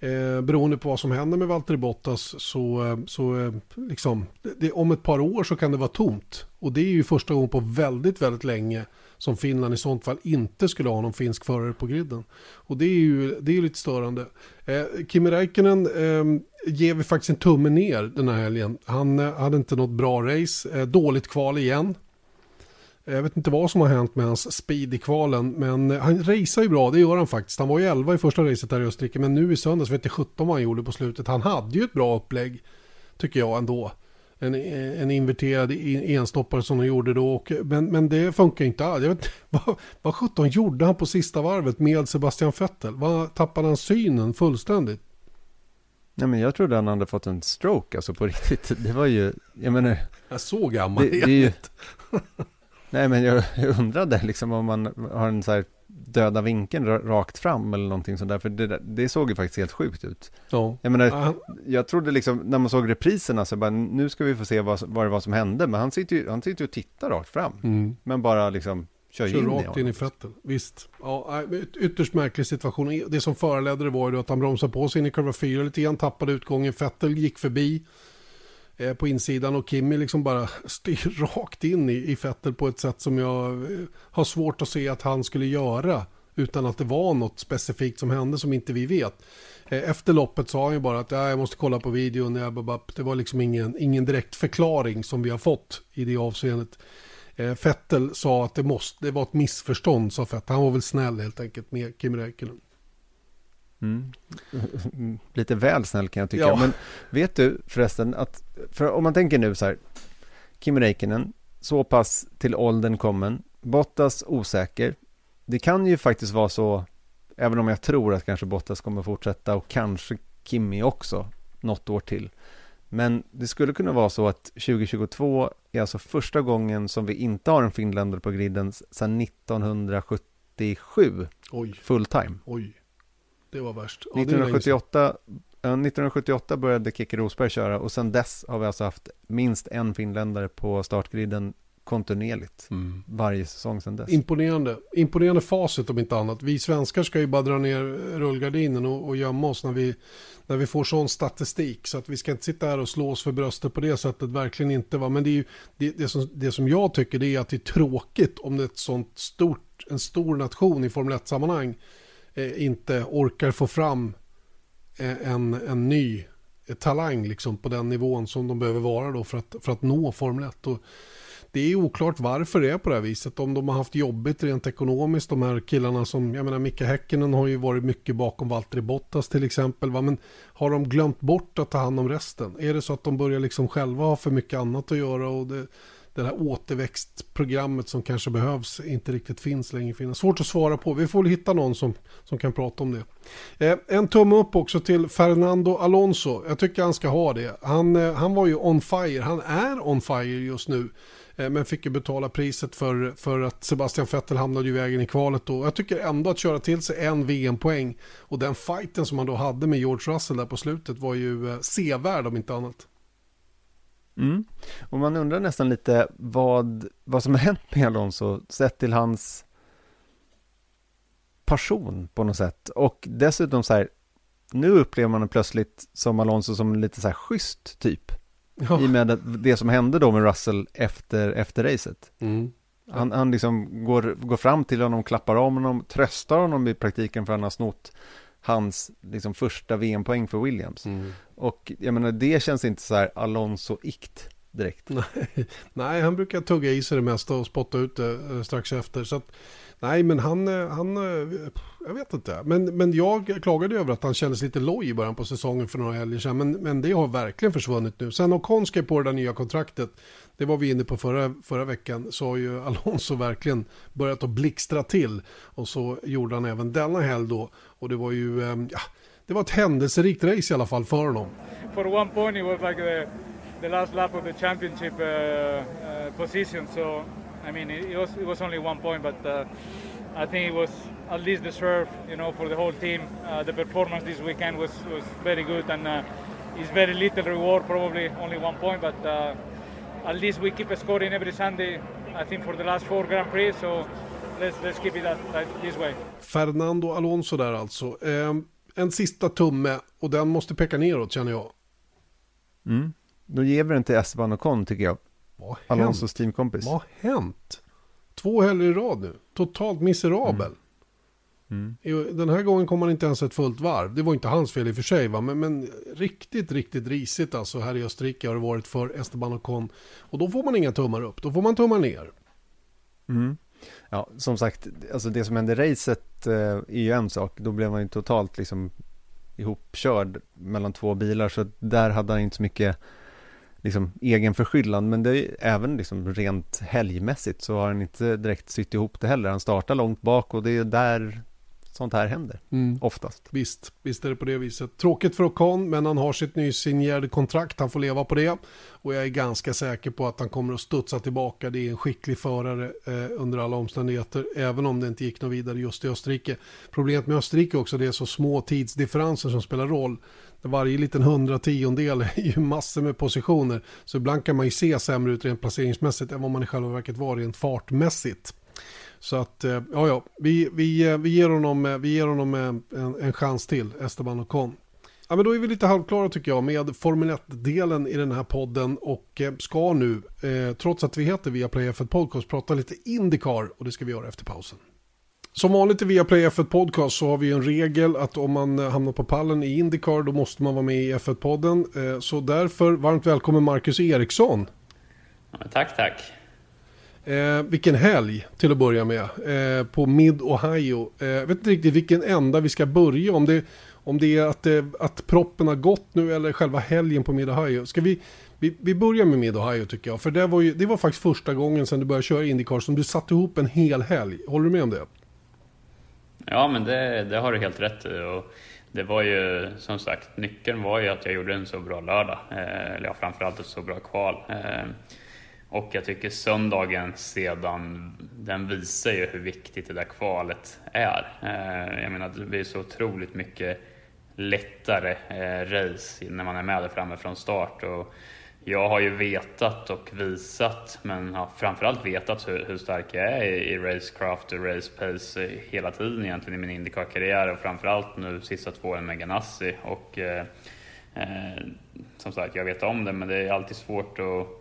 eh, beroende på vad som händer med Valtteri Bottas så, eh, så eh, liksom, det, om ett par år så kan det vara tomt. Och det är ju första gången på väldigt, väldigt länge som Finland i sånt fall inte skulle ha någon finsk förare på griden. Och det är ju det är lite störande. Eh, Kimi Räikkönen eh, ger vi faktiskt en tumme ner den här helgen. Han eh, hade inte något bra race, eh, dåligt kval igen. Jag vet inte vad som har hänt med hans speed i kvalen, men han racear ju bra, det gör han faktiskt. Han var ju 11 i första racet här i Österrike, men nu i söndags vet jag 17 vad han gjorde på slutet. Han hade ju ett bra upplägg, tycker jag ändå. En, en inverterad enstoppare som han gjorde då, och, men, men det funkar inte alls. Jag vet, [LAUGHS] vad, vad 17 gjorde han på sista varvet med Sebastian Vettel? Vad tappade han synen fullständigt? Nej men jag trodde han hade fått en stroke, alltså på riktigt. Det var ju, jag menar... Jag så gammal det, det är ju, Nej, men jag, [LAUGHS] jag undrade liksom om man har en så här döda vinkeln rakt fram eller någonting sånt där, för det, det såg ju faktiskt helt sjukt ut. Ja. Jag menar, jag trodde liksom, när man såg repriserna så bara, nu ska vi få se vad, vad det var som hände, men han sitter ju, han sitter ju och tittar rakt fram, mm. men bara liksom kör, kör in rakt in i fötten, visst. Ja, ytterst märklig situation. Det som föranledde det var ju att han bromsade på sig in i kurva 4 lite grann, tappade utgången, Fettel gick förbi, Eh, på insidan och Kimmy liksom bara [LAUGHS] styr rakt in i, i Fettel på ett sätt som jag eh, har svårt att se att han skulle göra utan att det var något specifikt som hände som inte vi vet. Eh, efter loppet sa han ju bara att ja, jag måste kolla på videon. Det var liksom ingen, ingen direkt förklaring som vi har fått i det avseendet. Eh, Fettel sa att det, måste, det var ett missförstånd, sa Fettel. Han var väl snäll helt enkelt med Kim Räikkönen. Mm. Lite väl snäll kan jag tycka. Ja. Men vet du förresten att, för om man tänker nu så här, Kim Räikkönen, så pass till åldern kommen, Bottas osäker. Det kan ju faktiskt vara så, även om jag tror att kanske Bottas kommer fortsätta och kanske Kimi också, något år till. Men det skulle kunna vara så att 2022 är alltså första gången som vi inte har en finländare på griden sedan 1977 Oj. full time. Oj. Det var värst. Ja, 1978, 1978 började Keke Rosberg köra och sedan dess har vi alltså haft minst en finländare på startgriden kontinuerligt mm. varje säsong sedan dess. Imponerande. Imponerande facit om inte annat. Vi svenskar ska ju bara dra ner rullgardinen och, och gömma oss när vi, när vi får sån statistik. Så att vi ska inte sitta här och slå oss för bröstet på det sättet, verkligen inte. Va? Men det, är ju, det, det, som, det som jag tycker det är att det är tråkigt om det är ett sånt stort, en stor nation i Formel 1-sammanhang eh, inte orkar få fram eh, en, en ny eh, talang liksom på den nivån som de behöver vara då för att, för att nå Formel 1. Och det är oklart varför det är på det här viset. Om de har haft jobbigt rent ekonomiskt, de här killarna som, jag menar Micke Häkkinen har ju varit mycket bakom Valtteri Bottas till exempel. Va? Men har de glömt bort att ta hand om resten? Är det så att de börjar liksom själva ha för mycket annat att göra och det, det här återväxtprogrammet som kanske behövs inte riktigt finns längre. Finns. Svårt att svara på. Vi får väl hitta någon som, som kan prata om det. Eh, en tumme upp också till Fernando Alonso. Jag tycker han ska ha det. Han, eh, han var ju on fire. Han är on fire just nu. Eh, men fick ju betala priset för, för att Sebastian Vettel hamnade i vägen i kvalet. Då. Jag tycker ändå att köra till sig en VM-poäng och den fighten som han då hade med George Russell där på slutet var ju eh, sevärd om inte annat. Mm. Och man undrar nästan lite vad, vad som har hänt med Alonso sett till hans passion på något sätt. Och dessutom så här, nu upplever man plötsligt som Alonso som lite så här schysst typ. Ja. I och med det som hände då med Russell efter, efter racet. Mm. Han, han liksom går, går fram till honom, klappar om honom, tröstar honom i praktiken för han har snott hans liksom, första VM-poäng för Williams. Mm. Och jag menar, det känns inte så här Alonso-ikt direkt. Nej, [LAUGHS] nej, han brukar tugga i sig det mesta och spotta ut det eh, strax efter. Så att, nej, men han, eh, han, eh, jag vet inte. Men, men jag klagade över att han kändes lite loj i början på säsongen för några helger sedan. Men, men det har verkligen försvunnit nu. Sen Ocon skrev på det där nya kontraktet. Det var vi inne på förra, förra veckan. Så har ju Alonso verkligen börjat att blixtra till. Och så gjorde han även denna helg då. Och det var ju, ja, det var ett händelserikt race i alla fall för honom. For one point it was like the, the last lap of the championship uh, uh, position. So I mean it, was it was only one point, but uh, I think it was at least deserved, you know, for the whole team. Uh, the performance this weekend was was very good, and uh, it's very little reward, probably only one point, but uh, at least we keep scoring every Sunday. I think for the last four Grand Prix, so let's let's keep it that, that this way. Fernando Alonso där alltså. Um en sista tumme och den måste peka neråt känner jag. Mm. Då ger vi den till Esteban Ocon tycker jag. Vad Alonsos teamkompis. Vad har hänt? Två helger i rad nu. Totalt miserabel. Mm. Mm. Den här gången kom han inte ens ett fullt varv. Det var inte hans fel i och för sig. Va? Men, men riktigt, riktigt risigt alltså här i Österrike har det varit för Esteban Ocon. Och då får man inga tummar upp. Då får man tummar ner. Mm. Ja, som sagt, alltså det som hände i racet eh, är ju en sak. Då blev han ju totalt liksom ihopkörd mellan två bilar. Så där hade han inte så mycket liksom, egen förskyllan. Men det är även liksom rent helgmässigt så har han inte direkt sytt ihop det heller. Han startar långt bak och det är där sånt här händer. Mm. Oftast. Visst, visst är det på det viset. Tråkigt för Ocon, men han har sitt nysignerade kontrakt. Han får leva på det. Och jag är ganska säker på att han kommer att studsa tillbaka. Det är en skicklig förare eh, under alla omständigheter. Även om det inte gick något vidare just i Österrike. Problemet med Österrike också, det är så små tidsdifferenser som spelar roll. Varje liten hundrationdel är ju massor med positioner. Så ibland kan man ju se sämre ut rent placeringsmässigt än vad man i själva verket var rent fartmässigt. Så att, eh, ja ja, vi, vi, eh, vi ger honom, eh, vi ger honom en, en chans till, Esteban Ocon. Ja, men då är vi lite halvklara tycker jag med Formel 1-delen i den här podden och ska nu, eh, trots att vi heter Viaplay F1 Podcast, prata lite Indycar och det ska vi göra efter pausen. Som vanligt i Viaplay F1 Podcast så har vi en regel att om man hamnar på pallen i Indycar då måste man vara med i F1-podden. Eh, så därför varmt välkommen Marcus Eriksson. Ja, tack, tack. Eh, vilken helg till att börja med eh, på Mid-Ohio. Eh, jag vet inte riktigt vilken ända vi ska börja om det, om det är att, eh, att proppen har gått nu eller själva helgen på Mid-Ohio. Ska vi, vi, vi börjar med Mid-Ohio tycker jag. För det var, ju, det var faktiskt första gången sedan du började köra Indycar som du satte ihop en hel helg. Håller du med om det? Ja, men det, det har du helt rätt i. Och det var ju som sagt, nyckeln var ju att jag gjorde en så bra lördag. Eh, eller ja, framförallt ett så bra kval. Eh, och jag tycker söndagen sedan, den visar ju hur viktigt det där kvalet är. Eh, jag menar, det blir så otroligt mycket lättare eh, race när man är med där framme från start. Och jag har ju vetat och visat, men har framförallt vetat hur, hur stark jag är i, i racecraft och racepace hela tiden egentligen i min Indycar-karriär och framförallt nu sista två åren med Ganassi. Och eh, eh som sagt, jag vet om det, men det är alltid svårt att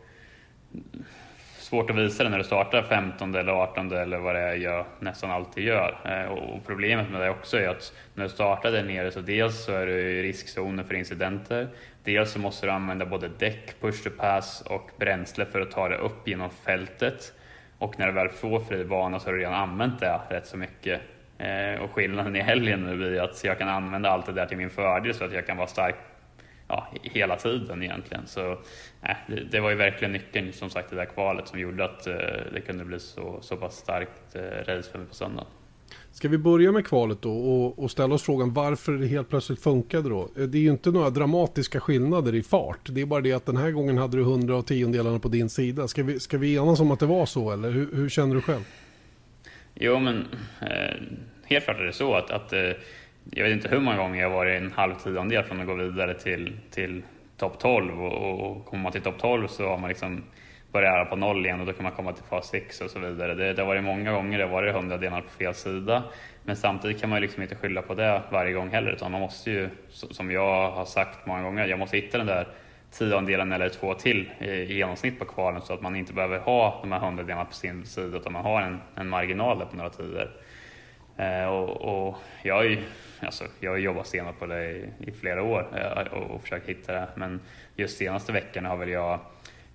svårt att visa det när du startar 15 eller 18 eller vad det är jag nästan alltid gör. Eh, och problemet med det också är att när du startar där nere så dels så är du i riskzonen för incidenter. Dels så måste du använda både däck, push to pass och bränsle för att ta dig upp genom fältet. Och när du väl får fri bana så har du redan använt det rätt så mycket. Eh, och skillnaden i helgen nu blir att jag kan använda allt det där till min fördel så att jag kan vara stark ja, hela tiden egentligen. Så äh, det, det, var ju verkligen nyckeln, som sagt, det där kvalet som gjorde att eh, det kunde bli så, så pass starkt eh, race för mig på söndag. Ska vi börja med kvalet då och, och, ställa oss frågan varför det helt plötsligt funkade då? Eh, det är ju inte några dramatiska skillnader i fart. Det är bara det att den här gången hade du hundra av tiondelarna på din sida. Ska vi, ska vi enas om att det var så eller hur, hur känner du själv? Jo men eh, helt klart är det så att, att eh, jag vet inte hur många gånger jag varit en halv tiondel från att gå vidare till, till topp 12 och, och kommer man till topp 12 så har man liksom börjat på noll igen och då kan man komma till fas 6 och så vidare. Det, det har varit många gånger det har varit hundradelar på fel sida. Men samtidigt kan man liksom inte skylla på det varje gång heller utan man måste ju, som jag har sagt många gånger, jag måste hitta den där tiondelen eller två till i genomsnitt på kvalen så att man inte behöver ha de här hundradelarna på sin sida utan man har en, en marginal på några tider. Eh, och, och, jag har ju alltså, jag har jobbat stenhårt på det i, i flera år eh, och, och försökt hitta det. Men just senaste veckorna har väl jag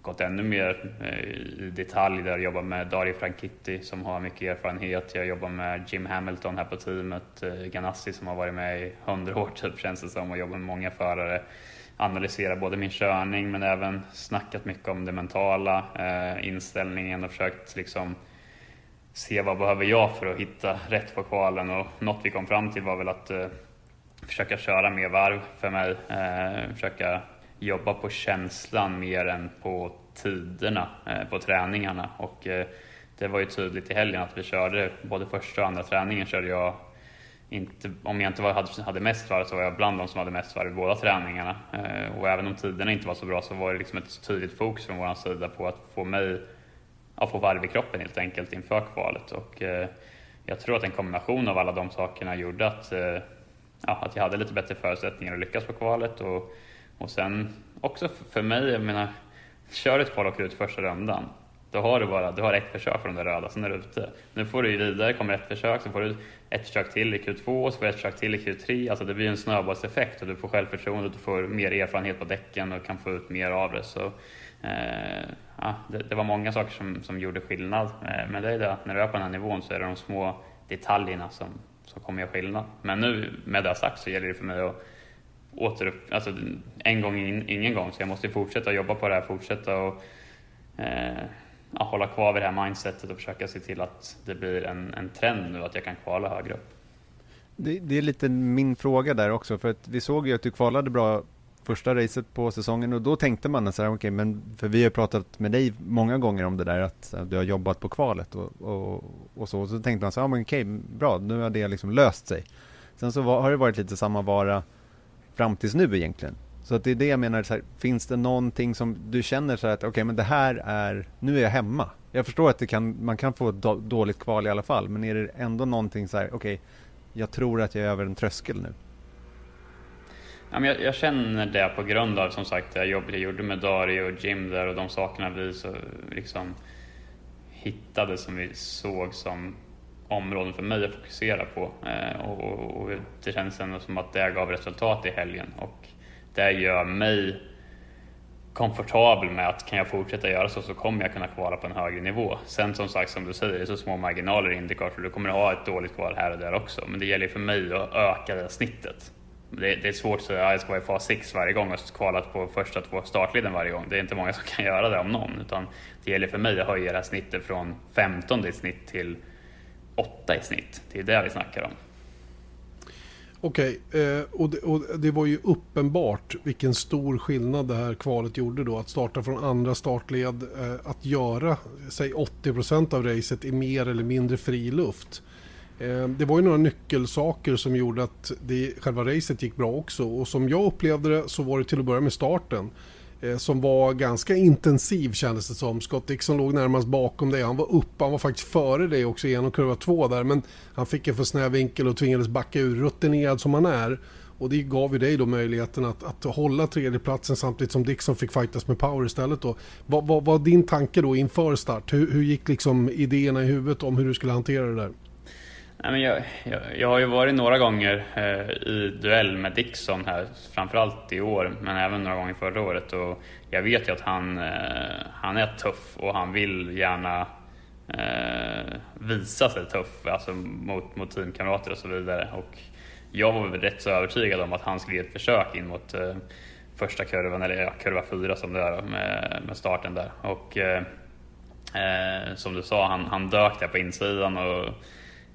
gått ännu mer eh, i detalj där jag jobbar med Dario Franchitti som har mycket erfarenhet. Jag jobbar med Jim Hamilton här på teamet, eh, Ganassi som har varit med i hundra år typ känns det som och jobbar med många förare. Analyserat både min körning men även snackat mycket om det mentala, eh, inställningen och försökt liksom se vad behöver jag för att hitta rätt på kvalen och något vi kom fram till var väl att eh, försöka köra mer varv för mig. Eh, försöka jobba på känslan mer än på tiderna eh, på träningarna och eh, det var ju tydligt i helgen att vi körde både första och andra träningen körde jag inte, om jag inte var, hade, hade mest varv så var jag bland de som hade mest varv i båda träningarna. Eh, och även om tiderna inte var så bra så var det liksom ett tydligt fokus från vår sida på att få mig ja, få varv i kroppen helt enkelt inför kvalet. Och, eh, jag tror att en kombination av alla de sakerna gjorde att, eh, ja, att jag hade lite bättre förutsättningar att lyckas på kvalet. Och, och sen också för mig, jag menar, kör ett kval och åker ut första rundan. Då har du bara du har ett försök från de röda, sen är du ute. Nu får du ju vidare, kommer ett försök, så får du ett försök till i Q2, så får du ett försök till i Q3. Alltså det blir en snöbollseffekt och du får självförtroende, du får mer erfarenhet på däcken och kan få ut mer av det. Så Eh, ja, det, det, var många saker som, som gjorde skillnad. Eh, men det är det, att när du är på den här nivån så är det de små detaljerna som, som kommer göra skillnad. Men nu med det sagt så gäller det för mig att återupp... Alltså en gång in, ingen gång, så jag måste fortsätta jobba på det här, fortsätta och eh, ja, hålla kvar vid det här mindsetet och försöka se till att det blir en, en trend nu att jag kan kvala högre upp. Det, det, är lite min fråga där också, för att vi såg ju att du kvalade bra första racet på säsongen och då tänkte man så här, okej, okay, men för vi har pratat med dig många gånger om det där att du har jobbat på kvalet och, och, och så, och så tänkte man så här, ja men okej, okay, bra, nu har det liksom löst sig. Sen så var, har det varit lite samma vara fram tills nu egentligen. Så att det är det jag menar, så här, finns det någonting som du känner så här att okej, okay, men det här är, nu är jag hemma. Jag förstår att det kan, man kan få ett dåligt kval i alla fall, men är det ändå någonting så här, okej, okay, jag tror att jag är över en tröskel nu? Ja, men jag, jag, känner det på grund av som sagt det jobbet jag gjorde med Dario och Jim där och de sakerna vi så liksom hittade som vi såg som områden för mig att fokusera på. Eh, och, och, och, det känns ändå som att det gav resultat i helgen och det gör mig komfortabel med att kan jag fortsätta göra så så kommer jag kunna kvala på en högre nivå. Sen som sagt som du säger, det är så små marginaler i Indycar så du kommer ha ett dåligt kval här och där också. Men det gäller för mig att öka det snittet. Det, det är svårt att säga att jag ska vara i fas 6 varje gång och kvalat på första två startleden varje gång. Det är inte många som kan göra det om någon. Utan det gäller för mig att höja det här snittet från 15 i snitt till 8 i snitt. Det är det vi snackar om. Okej, okay, och, och, det var ju uppenbart vilken stor skillnad det här kvalet gjorde då. Att starta från andra startled, eh, att göra säg 80% av racet i mer eller mindre fri luft. Ehm, det var ju några nyckelsaker som gjorde att det, själva racet gick bra också. Och som jag upplevde det så var det till att börja med starten. Eh, som var ganska intensiv kändes det som. Scott Dixon låg närmast bakom dig. Han var uppe, han var faktiskt före dig också genom kurva två där. Men han fick en för snäv vinkel och tvingades backa ur, rutinerad som han är. Och det gav ju dig då möjligheten att, att hålla tredjeplatsen samtidigt som Dixon fick fightas med power istället då. Vad var din tanke då inför start? Hur, hur gick liksom idéerna i huvudet om hur du skulle hantera det där? Nej, men jag, jag, jag, har ju varit några gånger eh, i duell med Dixon här, framförallt i år, men även några gånger förra året. Och jag vet ju att han, eh, han är tuff och han vill gärna eh, visa sig tuff alltså mot, mot teamkamrater och så vidare. Och jag var väl rätt så övertygad om att han skulle ge ett försök in mot eh, första kurvan, eller ja, kurva fyra som det är med, med starten där. Och eh, eh, som du sa, han, han dök där på insidan. och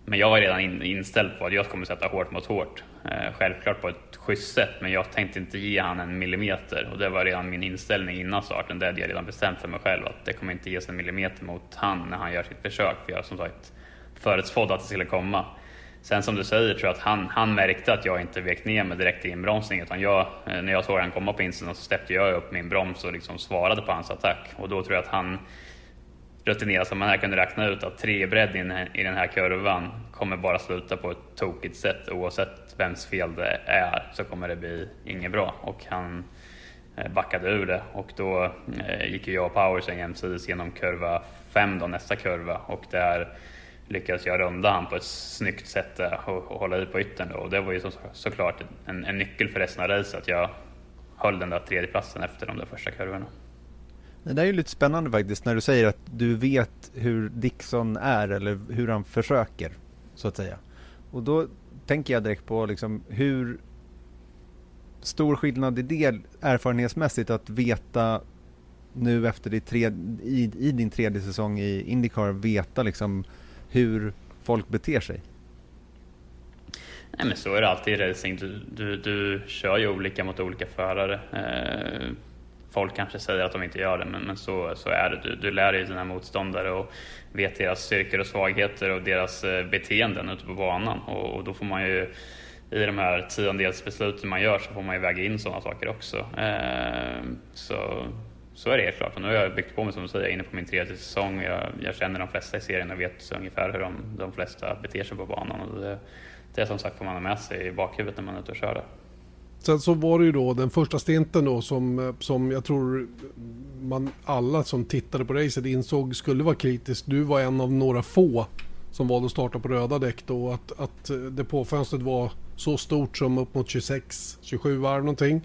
men jag var redan in, inställd på att jag kommer sätta hårt mot hårt. Eh, självklart på ett schysst sätt, men jag tänkte inte ge han en millimeter. Och det var redan min inställning innan starten. Det hade jag redan bestämt för mig själv att det kommer inte ges en millimeter mot han när han gör sitt försök. För jag som sagt förutspådde att det skulle komma. Sen som du säger tror jag att han, han märkte att jag inte vek ner mig direkt i inbromsning. Utan jag, eh, när jag såg han komma på insidan så släppte jag upp min broms och liksom svarade på hans attack. Och då tror jag att han rutinerad som man här kunde räkna ut att tre bredd i den här kurvan kommer bara sluta på ett tokigt sätt. Oavsett vems fel det är så kommer det bli inget bra. Och han eh, backade ur det och då eh, gick jag och Powers jämsides genom kurva 5 då, nästa kurva och där lyckades jag runda han på ett snyggt sätt eh, och, och hålla i på yttern. Då. Och det var ju så, såklart en, en nyckel för resten av racet att jag höll den där tredjeplatsen efter de där första kurvorna. Det där är ju lite spännande faktiskt när du säger att du vet hur Dixon är eller hur han försöker så att säga. Och då tänker jag direkt på liksom hur stor skillnad i det erfarenhetsmässigt att veta nu efter ditt tre, i, i, din tredje säsong i Indycar veta liksom hur folk beter sig? Nej men så är det alltid i racing. Du, du, du kör ju olika mot olika förare. Eh, folk kanske säger att de inte gör det, men, men så, så är det. Du, du lär dig dina motståndare och vet deras styrkor och svagheter och deras eh, beteenden ute på banan. Och, och då får man ju i de här tiondelsbesluten man gör så får man ju väga in sådana saker också. Eh, så, så är det helt klart. Och nu har jag byggt på mig som du säger, inne på min tredje säsong. Jag, jag känner de flesta i serien och vet ungefär hur de, de flesta beter sig på banan. Och det, det är som sagt får man ha med sig i bakhuvudet när man är ute och kör det. Sen så var det ju då den första stinten då som, som jag tror man alla som tittade på racet insåg skulle vara kritisk. Du var en av några få som valde att starta på röda däck då. Att, att depåfönstret var så stort som upp mot 26-27 varv någonting.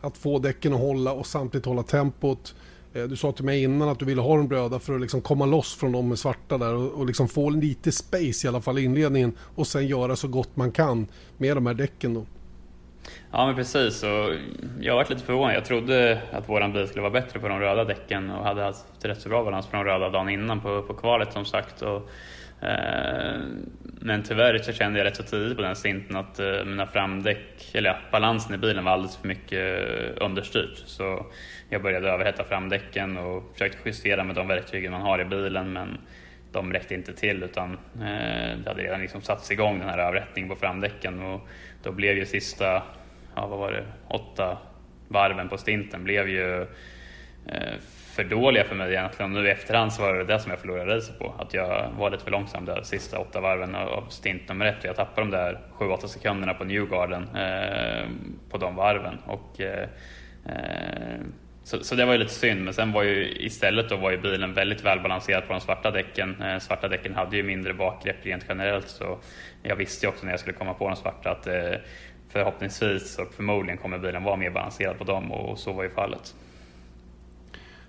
Att få däcken att hålla och samtidigt hålla tempot. Eh, du sa till mig innan att du ville ha de röda för att liksom komma loss från de med svarta där och, och liksom få lite space i alla fall i inledningen och sen göra så gott man kan med de här däcken då. Ja men precis, och jag varit lite förvånad. Jag trodde att våran bil skulle vara bättre på de röda däcken och hade haft rätt så bra balans på de röda dagen innan på, på kvalet som sagt. Och, eh, men tyvärr så kände jag rätt så tidigt på den stinten att eh, mina framdäck, eller ja, balansen i bilen var alldeles för mycket eh, understyrt. Så jag började överhetta framdäcken och försökte justera med de verktygen man har i bilen men de räckte inte till utan eh, det hade redan liksom satts igång den här överhettningen på framdäcken och då blev ju sista, ja vad var det, åtta varven på stinten blev ju eh, för dåliga för mig egentligen. Nu i efterhand så var det det som jag förlorade racet på. Att jag var lite för långsam där sista åtta varven av stint nummer ett jag tappade de där 7-8 sekunderna på Newgarden eh, på de varven. Och, eh, eh så, så, det var ju lite synd, men sen var ju istället då var ju bilen väldigt välbalanserad på de svarta däcken. Eh, svarta däcken hade ju mindre bakgrepp rent generellt så jag visste ju också när jag skulle komma på de svarta att eh, förhoppningsvis och förmodligen kommer bilen vara mer balanserad på dem och, och så var ju fallet.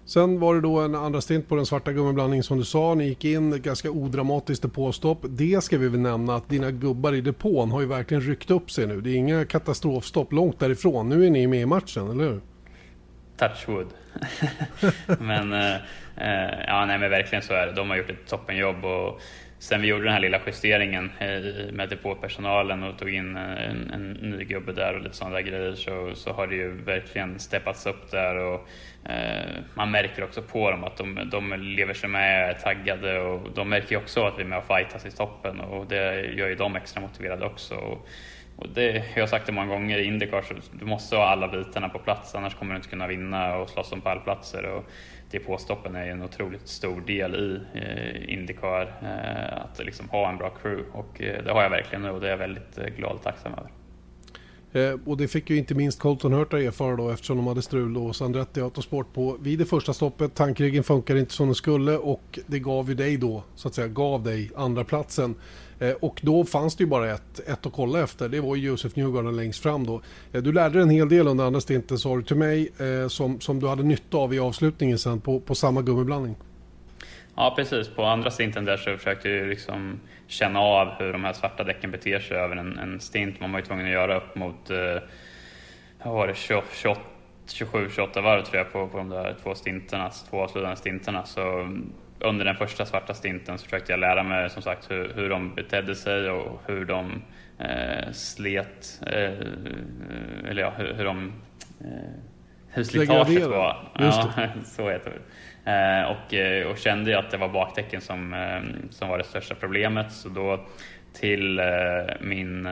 Sen var det då en andra stint på den svarta gummiblandningen som du sa. Ni gick in ganska odramatiskt depåstopp. Det ska vi väl nämna att dina gubbar i depån har ju verkligen ryckt upp sig nu. Det är inga katastrofstopp långt därifrån. Nu är ni med i matchen, eller hur? Touchwood. [LAUGHS] men, eh, eh, ja, nej, men verkligen så är det. De har gjort ett toppenjobb. Och sen vi gjorde den här lilla justeringen eh, med depåpersonalen och tog in en, en ny gubbe där och lite sådana där grejer så, så har det ju verkligen steppats upp där. Och, eh, man märker också på dem att de, de lever sig med, är taggade och de märker ju också att vi är med och fightas i toppen och det gör ju dem extra motiverade också. Och, och det, jag har sagt det många gånger i Indycar, så du måste ha alla bitarna på plats annars kommer du inte kunna vinna och slåss om pallplatser. Och depåstoppen är ju en otroligt stor del i eh, Indycar, eh, att liksom ha en bra crew och eh, det har jag verkligen nu och det är jag väldigt eh, glad och tacksam över. Eh, och det fick ju inte minst Colton Hurta erfara då eftersom de hade strul hos Andretti Autosport på vid det första stoppet. Tankriggen funkar inte som den skulle och det gav ju dig då så att säga gav dig andra platsen. Eh, och då fanns det ju bara ett, ett att kolla efter. Det var ju Josef Newgarden längst fram då. Eh, du lärde dig en hel del under andra stinten sa du till mig eh, som, som du hade nytta av i avslutningen sen på, på samma gummiblandning. Ja precis, på andra stinten där så försökte jag liksom känna av hur de här svarta däcken beter sig över en, en stint. Man var ju tvungen att göra upp mot, eh, vad var det, 27-28 varv tror jag på, på de där två stinterna, två avslutande stinterna. Så under den första svarta stinten så försökte jag lära mig som sagt hur, hur de betedde sig och hur de eh, slet, eh, eller ja, hur, hur de eh, hur slitaget var. Ja, [LAUGHS] så heter det. Eh, och, eh, och kände att det var bakdäcken som, eh, som var det största problemet. Så då till min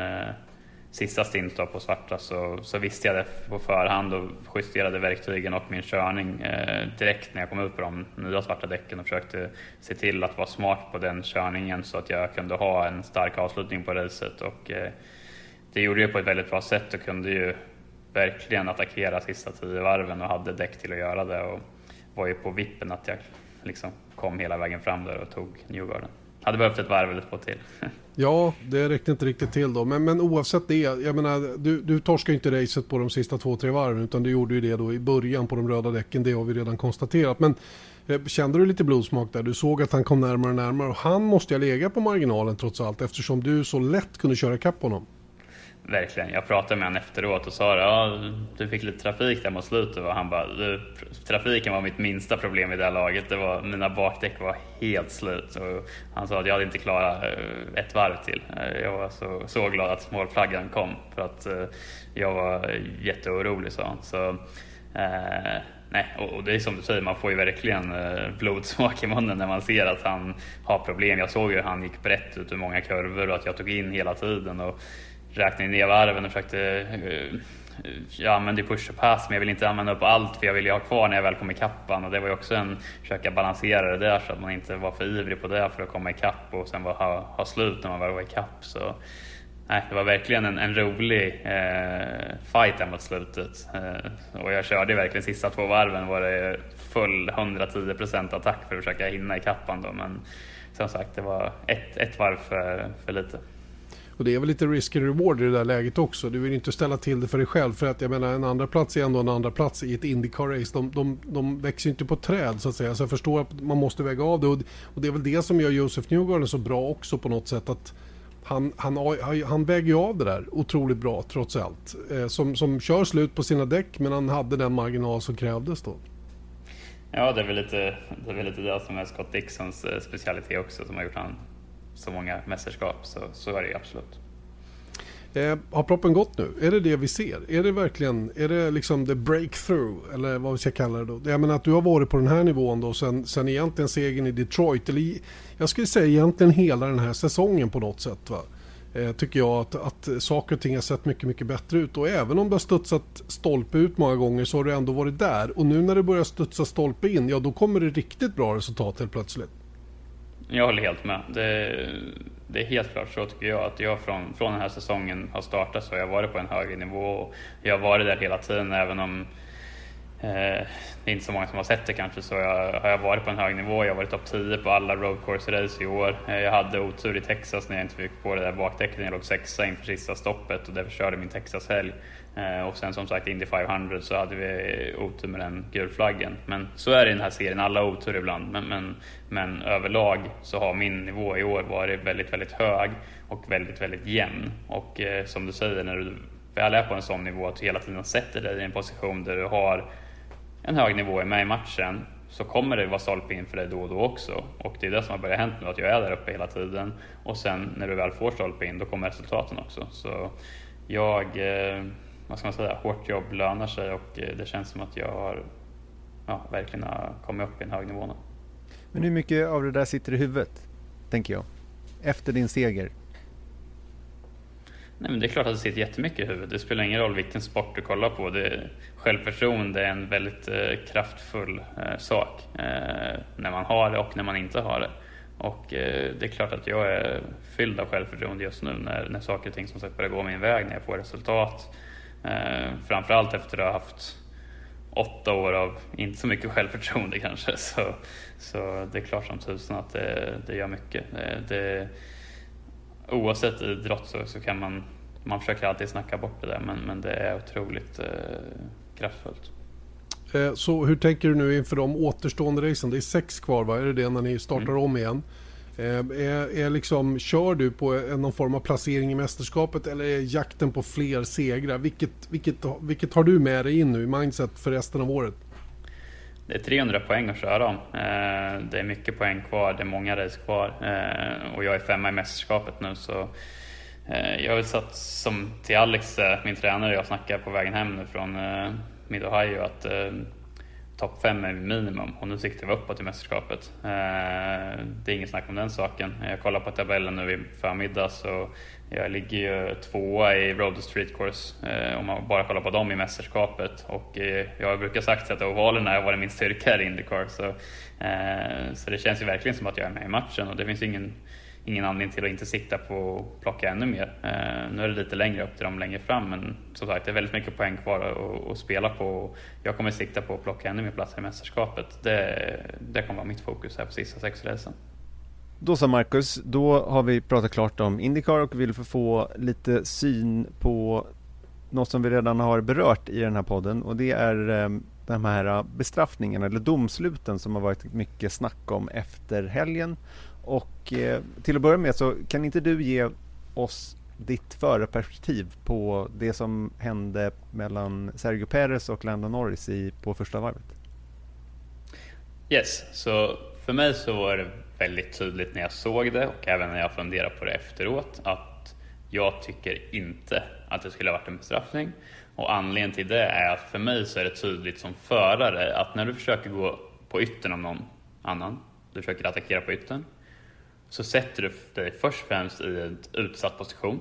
sista stint på svarta så, så visste jag det på förhand och justerade verktygen och min körning eh, direkt när jag kom ut på de nya svarta däcken och försökte se till att vara smart på den körningen så att jag kunde ha en stark avslutning på racet. Och, eh, det gjorde jag på ett väldigt bra sätt och kunde ju verkligen attackera sista tio varven och hade däck till att göra det och var ju på vippen att jag liksom kom hela vägen fram där och tog Newgarden. Hade behövt ett varv eller två till. [LAUGHS] Ja, det räckte inte riktigt till då. Men, men oavsett det, jag menar, du, du ju inte racet på de sista två, tre varven. Utan du gjorde ju det då i början på de röda däcken. Det har vi redan konstaterat. Men eh, kände du lite blodsmak där? Du såg att han kom närmare och närmare. Och han måste ju lägga på marginalen trots allt. Eftersom du så lätt kunde köra kapp honom. Verkligen. Jag pratade med honom efteråt och sa ja, du fick lite trafik där mot slutet och han bara, trafiken var mitt minsta problem i det här laget. Det var, mina bakdäck var helt slut och han sa att jag hade inte klarat eh, ett varv till. Eh, jag var så, så glad att målflaggan kom för att eh, jag var jätteorolig sa han. Så, eh, nej, och, det är som du säger, man får ju verkligen blodsmak i munnen när man ser att han har problem. Jag såg ju hur han gick brett ut ur många kurvor och att jag tog in hela tiden. Och, räknade ner varven och försökte eh, jag använde push och pass men jag vill inte använda upp allt för jag vill ju ha kvar när jag väl kom ikapp och det var ju också en försöka balansera det där så att man inte var för ivrig på det för att komma ikapp och sen var, ha, ha slut när man väl var ikapp. Så, nej, det var verkligen en, en rolig eh, fight där mot slutet eh, och jag körde verkligen sista två varven var det full 110% attack för att försöka hinna ikapp då men som sagt det var ett, ett varv för, för lite. Och det är väl lite risk and reward i det där läget också. Du vill inte ställa till det för dig själv. För att jag menar en andra plats är ändå en andra plats i ett Indycar-race. De, de, de växer ju inte på träd så att säga. Så jag förstår att man måste väga av det. Och, och det är väl det som gör Josef Newgarden så bra också på något sätt. att han, han, han väger ju av det där otroligt bra trots allt. Eh, som, som kör slut på sina däck men han hade den marginal som krävdes då. Ja, det är väl lite det, är väl lite det som är Scott Dixons eh, specialitet också som har gjort han så många mästerskap. Så, så är det absolut. Eh, har proppen gått nu? Är det det vi ser? Är det verkligen, är det liksom the breakthrough? Eller vad vi ska kalla det då? Jag menar att du har varit på den här nivån då sen, sen egentligen segern i Detroit. Eller jag skulle säga egentligen hela den här säsongen på något sätt va? Eh, tycker jag att, att saker och ting har sett mycket, mycket bättre ut. Och även om det har studsat stolpe ut många gånger så har du ändå varit där. Och nu när det börjar studsa stolpe in, ja då kommer det riktigt bra resultat helt plötsligt. Jag håller helt med. Det, det, är helt klart så tycker jag att jag från, från den här säsongen har startat så har jag varit på en högre nivå och jag har varit där hela tiden även om eh, det är inte så många som har sett det kanske så jag, har jag varit på en hög nivå. Jag har varit topp 10 på alla road course race i år. Eh, jag hade otur i Texas när jag inte fick på det där bakdäcket. Jag låg sexa inför sista stoppet och därför körde min Texas-helg. Eh, och sen som sagt Indy 500 så hade vi otur med den gulflaggen. Men så är det i den här serien, alla har otur ibland. Men, men, men överlag så har min nivå i år varit väldigt, väldigt hög och väldigt, väldigt jämn. Och eh, som du säger, när du väl är på en sån nivå att du hela tiden sätter dig i en position där du har en hög nivå är med i matchen så kommer det vara stolpe in för dig då och då också. Och det är det som har börjat hända nu, att jag är där uppe hela tiden. Och sen när du väl får stolpe in, då kommer resultaten också. Så jag, eh, vad ska man säga, hårt jobb lönar sig och eh, det känns som att jag har ja, verkligen kommit upp i en hög nivå nu. Men hur mycket av det där sitter i huvudet, tänker jag, efter din seger? Nej, men det är klart att det sitter jättemycket i huvudet. Det spelar ingen roll vilken sport du kollar på. Det, självförtroende är en väldigt eh, kraftfull eh, sak eh, när man har det och när man inte har det. Och eh, det är klart att jag är fylld av självförtroende just nu när, när saker och ting som sagt börjar gå min väg, när jag får resultat. Eh, framförallt efter att ha haft åtta år av inte så mycket självförtroende [LAUGHS] kanske. Så, så det är klart som tusan att det, det gör mycket. Det, det, oavsett idrott så, så kan man, man försöker alltid snacka bort det där men, men det är otroligt eh, kraftfullt. Eh, så hur tänker du nu inför de återstående racen? Det är sex kvar va? Är det det när ni startar mm. om igen? Eh, är, är liksom, kör du på någon form av placering i mästerskapet eller är jakten på fler segrar? Vilket, vilket, vilket har du med dig in nu i mindset för resten av året? Det är 300 poäng att köra om. Eh, det är mycket poäng kvar, det är många race kvar eh, och jag är femma i mästerskapet nu så jag har väl satt som till Alex, min tränare, jag snackade på vägen hem nu från Mid Ohio att topp 5 är minimum och nu siktar vi uppåt i mästerskapet. Eh, det är inget snack om den saken. Jag kollar på tabellen nu i förmiddags och jag ligger ju tvåa i Road Street Course eh, om man bara kollar på dem i mästerskapet. Och eh, jag brukar sagt att ovalerna har varit min styrka i Indycar så, eh, så det känns ju verkligen som att jag är med i matchen och det finns ingen ingen anledning till att inte sikta på att plocka ännu mer. Eh, nu är det lite längre upp till dem längre fram men som sagt det är väldigt mycket poäng kvar att, att spela på. Jag kommer sikta på att plocka ännu mer platser i mästerskapet. Det, det kommer vara mitt fokus här på sista sex racen. Då så Marcus, då har vi pratat klart om Indycar och vill få lite syn på något som vi redan har berört i den här podden och det är ehm, de här bestraffningarna eller domsluten som har varit mycket snack om efter helgen och eh, till att börja med så kan inte du ge oss ditt förarperspektiv på det som hände mellan Sergio Perez och Lando Norris i, på första varvet? Yes, så för mig så var det väldigt tydligt när jag såg det och även när jag funderade på det efteråt att jag tycker inte att det skulle ha varit en bestraffning. Och anledningen till det är att för mig så är det tydligt som förare att när du försöker gå på yttern av någon annan, du försöker attackera på yttern, så sätter du dig först och främst i en utsatt position.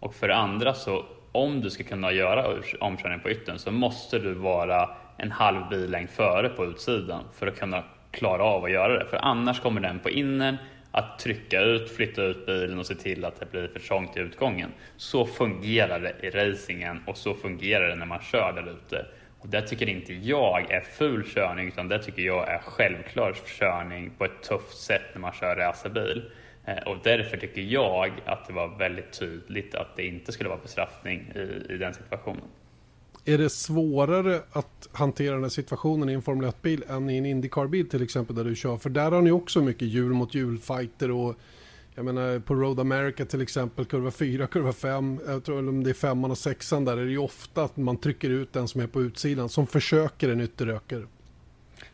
Och för det andra så om du ska kunna göra omkörning på yttern så måste du vara en halv billängd före på utsidan för att kunna klara av att göra det. För annars kommer den på innern att trycka ut, flytta ut bilen och se till att det blir för trångt i utgången. Så fungerar det i racingen och så fungerar det när man kör där ute. Och det tycker inte jag är ful körning utan det tycker jag är självklar körning på ett tufft sätt när man kör racerbil. Eh, och därför tycker jag att det var väldigt tydligt att det inte skulle vara bestraffning i, i den situationen. Är det svårare att hantera den här situationen i en Formel 1-bil än i en Indycar-bil till exempel där du kör? För där har ni också mycket hjul mot hjul-fighter och jag menar på Road America till exempel, kurva 4, kurva 5, jag tror om det är femman och sexan där är det ju ofta att man trycker ut den som är på utsidan, som försöker en ytteröker.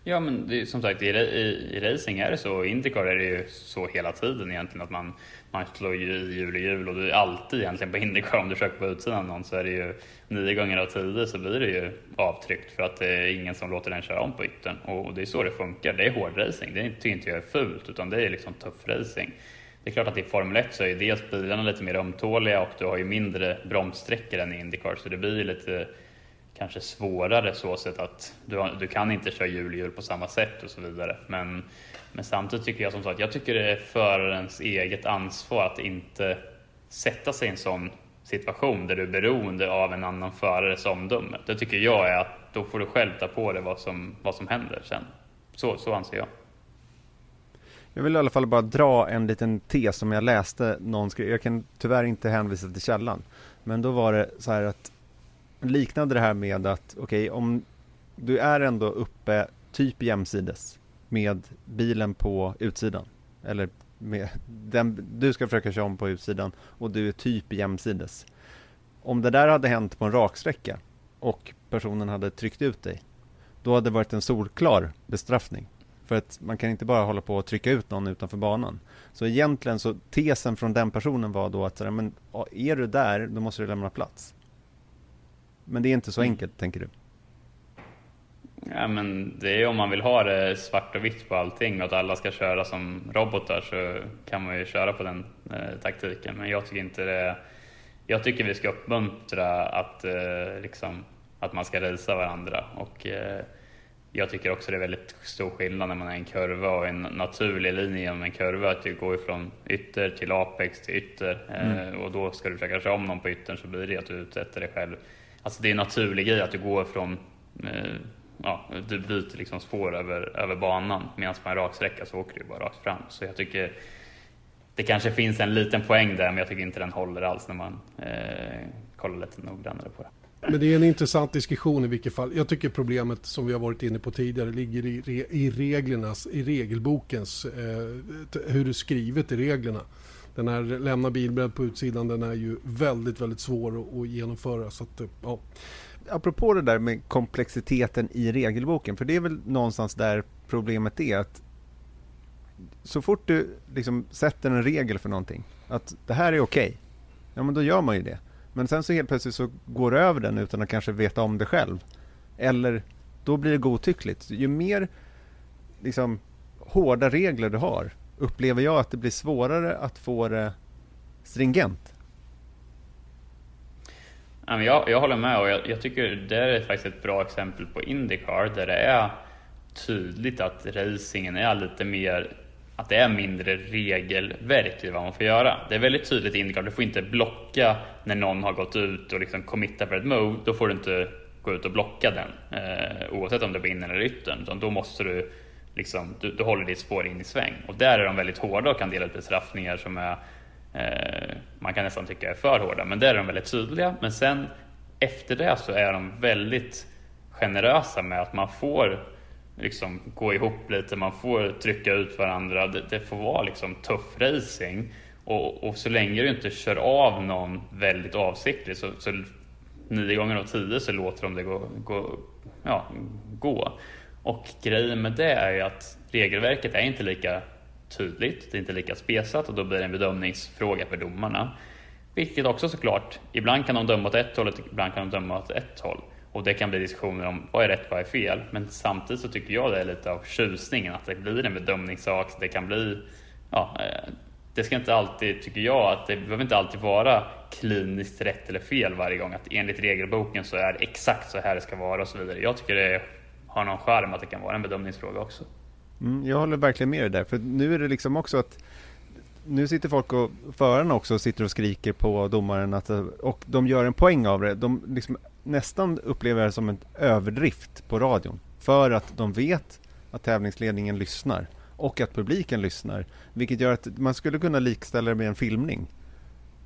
Ja, men det, som sagt, i, i, i racing är det så. I Indycar är det ju så hela tiden egentligen att man, man slår ju i hjul i hjul och det är alltid egentligen på Indycar om du försöker på utsidan av någon så är det ju nio gånger av tio så blir det ju avtryckt för att det är ingen som låter den köra om på yttern och det är så det funkar. Det är hård racing. Det tycker inte jag är fult utan det är liksom tuff racing. Det är klart att i Formel 1 så är dels bilarna lite mer ömtåliga och du har ju mindre bromssträckor än i Indycar så det blir lite kanske svårare så sätt att du, du kan inte köra hjul hjul på samma sätt och så vidare. Men, men samtidigt tycker jag som sagt, jag tycker det är förarens eget ansvar att inte sätta sig i en sån situation där du är beroende av en annan förares omdöme. Det tycker jag är att då får du själv ta på dig vad som, vad som händer sen. Så, så anser jag. Jag vill i alla fall bara dra en liten tes som jag läste någon skrev. Jag kan tyvärr inte hänvisa till källan. Men då var det så här att liknade det här med att okej, okay, om du är ändå uppe typ jämsides med bilen på utsidan eller med den, du ska försöka köra om på utsidan och du är typ jämsides. Om det där hade hänt på en raksträcka och personen hade tryckt ut dig, då hade det varit en solklar bestraffning. För att man kan inte bara hålla på och trycka ut någon utanför banan. Så egentligen så tesen från den personen var då att men, är du där, då måste du lämna plats. Men det är inte så mm. enkelt, tänker du? Ja, men det är om man vill ha det svart och vitt på allting och att alla ska köra som robotar så kan man ju köra på den eh, taktiken. Men jag tycker inte det. Jag tycker vi ska uppmuntra att, eh, liksom, att man ska risa varandra och eh, jag tycker också det är väldigt stor skillnad när man är en kurva och en naturlig linje genom en kurva. Att du går från ytter till apex till ytter mm. Eh, och då ska du försöka köra om någon på yttern så blir det att du utsätter dig själv Alltså det är en naturlig grej att du går från, eh, ja, du byter liksom spår över, över banan medan på en raksträcka så åker du bara rakt fram. Så jag tycker det kanske finns en liten poäng där men jag tycker inte den håller alls när man eh, kollar lite noggrannare på det. Men det är en intressant diskussion i vilket fall. Jag tycker problemet som vi har varit inne på tidigare ligger i, i reglernas, i regelbokens, eh, hur det är skrivet i reglerna den här lämna bilbredd på utsidan den är ju väldigt, väldigt svår att, att genomföra. Så att, eh, ja. Apropå det där med komplexiteten i regelboken, för det är väl någonstans där problemet är att så fort du liksom sätter en regel för någonting, att det här är okej, okay, ja men då gör man ju det. Men sen så helt plötsligt så går du över den utan att kanske veta om det själv. Eller då blir det godtyckligt. Ju mer liksom, hårda regler du har, upplever jag att det blir svårare att få det stringent. Jag, jag håller med och jag, jag tycker det är faktiskt ett bra exempel på Indycar där det är tydligt att racingen är lite mer att det är mindre regelverk i vad man får göra. Det är väldigt tydligt i Indycar, du får inte blocka när någon har gått ut och liksom committat för ett move. Då får du inte gå ut och blocka den eh, oavsett om det är på inner eller yttern. Utan då måste du liksom, du, du håller ditt spår in i sväng. Och där är de väldigt hårda och kan dela ut bestraffningar som är, eh, man kan nästan tycka är för hårda. Men där är de väldigt tydliga. Men sen efter det så är de väldigt generösa med att man får liksom gå ihop lite, man får trycka ut varandra. Det, det får vara liksom tuff racing. Och, och, så länge du inte kör av någon väldigt avsiktligt så, så nio gånger av tio så låter de det gå, gå, ja, gå. Och grejen med det är ju att regelverket är inte lika tydligt, det är inte lika spesat och då blir det en bedömningsfråga för domarna. Vilket också såklart, ibland kan de döma åt ett håll, ibland kan de döma åt ett håll. Och det kan bli diskussioner om vad är rätt, vad är fel. Men samtidigt så tycker jag det är lite av tjusningen att det blir en bedömningssak. Det kan bli, ja, eh, det ska inte alltid, tycker jag, att det behöver inte alltid vara kliniskt rätt eller fel varje gång. Att enligt regelboken så är det exakt så här det ska vara och så vidare. Jag tycker det har någon skärm att det kan vara en bedömningsfråga också. Mm, jag håller verkligen med dig där, för nu är det liksom också att nu sitter folk och förarna också sitter och skriker på domaren att, och de gör en poäng av det. De liksom nästan upplever det som en överdrift på radion för att de vet att tävlingsledningen lyssnar och att publiken lyssnar. Vilket gör att man skulle kunna likställa det med en filmning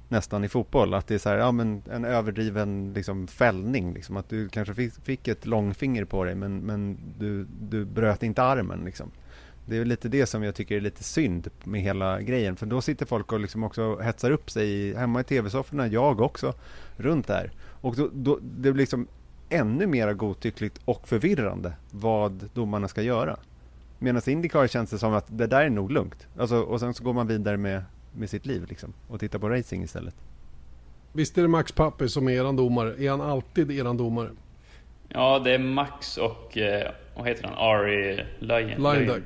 nästan i fotboll. Att det är så här, ja, men en överdriven liksom, fällning. Liksom. Att du kanske fick, fick ett långfinger på dig men, men du, du bröt inte armen. Liksom. Det är lite det som jag tycker är lite synd med hela grejen. För då sitter folk och liksom också hetsar upp sig hemma i tv-sofforna, jag också, runt där. Och då, då, det blir liksom ännu mer godtyckligt och förvirrande vad domarna ska göra. Medan Indycar känns det som att det där är nog lugnt. Alltså, och sen så går man vidare med, med sitt liv liksom, och tittar på racing istället. Visst är det Max Pappi som är eran domare? Är han alltid eran domare? Ja, det är Max och, eh, vad heter han, Ari Lyon.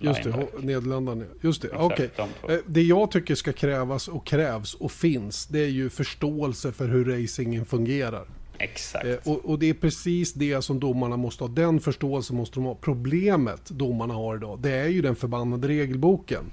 Just det, Nederländerna. Just det, okej. Okay. Eh, det jag tycker ska krävas och krävs och finns, det är ju förståelse för hur racingen fungerar. Exakt. Eh, och, och, det är precis det som domarna måste ha. Den förståelsen måste de ha. Problemet domarna har idag, det är ju den förbannade regelboken.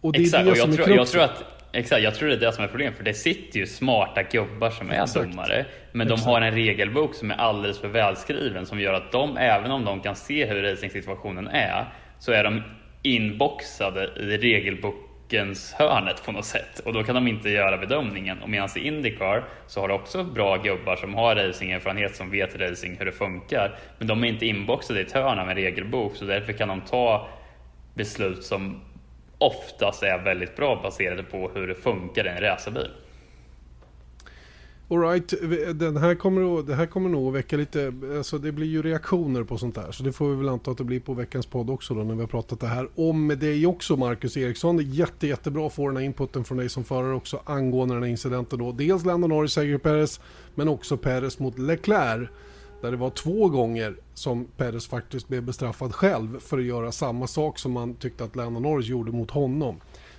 Och det Exakt, är det och jag, som tror, är jag tror att Exakt, jag tror det är det som är problemet. För det sitter ju smarta gubbar som är Exakt. domare. Men Exakt. de har en regelbok som är alldeles för välskriven. Som gör att de, även om de kan se hur racingsituationen är, så är de inboxade i regelbokens hörnet på något sätt. Och då kan de inte göra bedömningen. Och medan i Indycar så har du också bra gubbar som har racingerfarenhet, som vet racing, hur det funkar. Men de är inte inboxade i ett hörn av en regelbok, så därför kan de ta beslut som oftast är väldigt bra baserade på hur det funkar i en racerbil. Alright, den här kommer, det här kommer nog att väcka lite, alltså det blir ju reaktioner på sånt här. Så det får vi väl anta att det blir på veckans podd också då när vi har pratat det här om dig också Marcus Eriksson. Det är jätte, jättebra att få den här inputen från dig som förare också angående den här incidenten då. Dels Lando Norris, Sergio Perez, men också Perez mot Leclerc. Där det var två gånger som Perez faktiskt blev bestraffad själv för att göra samma sak som man tyckte att Lando Norris gjorde mot honom.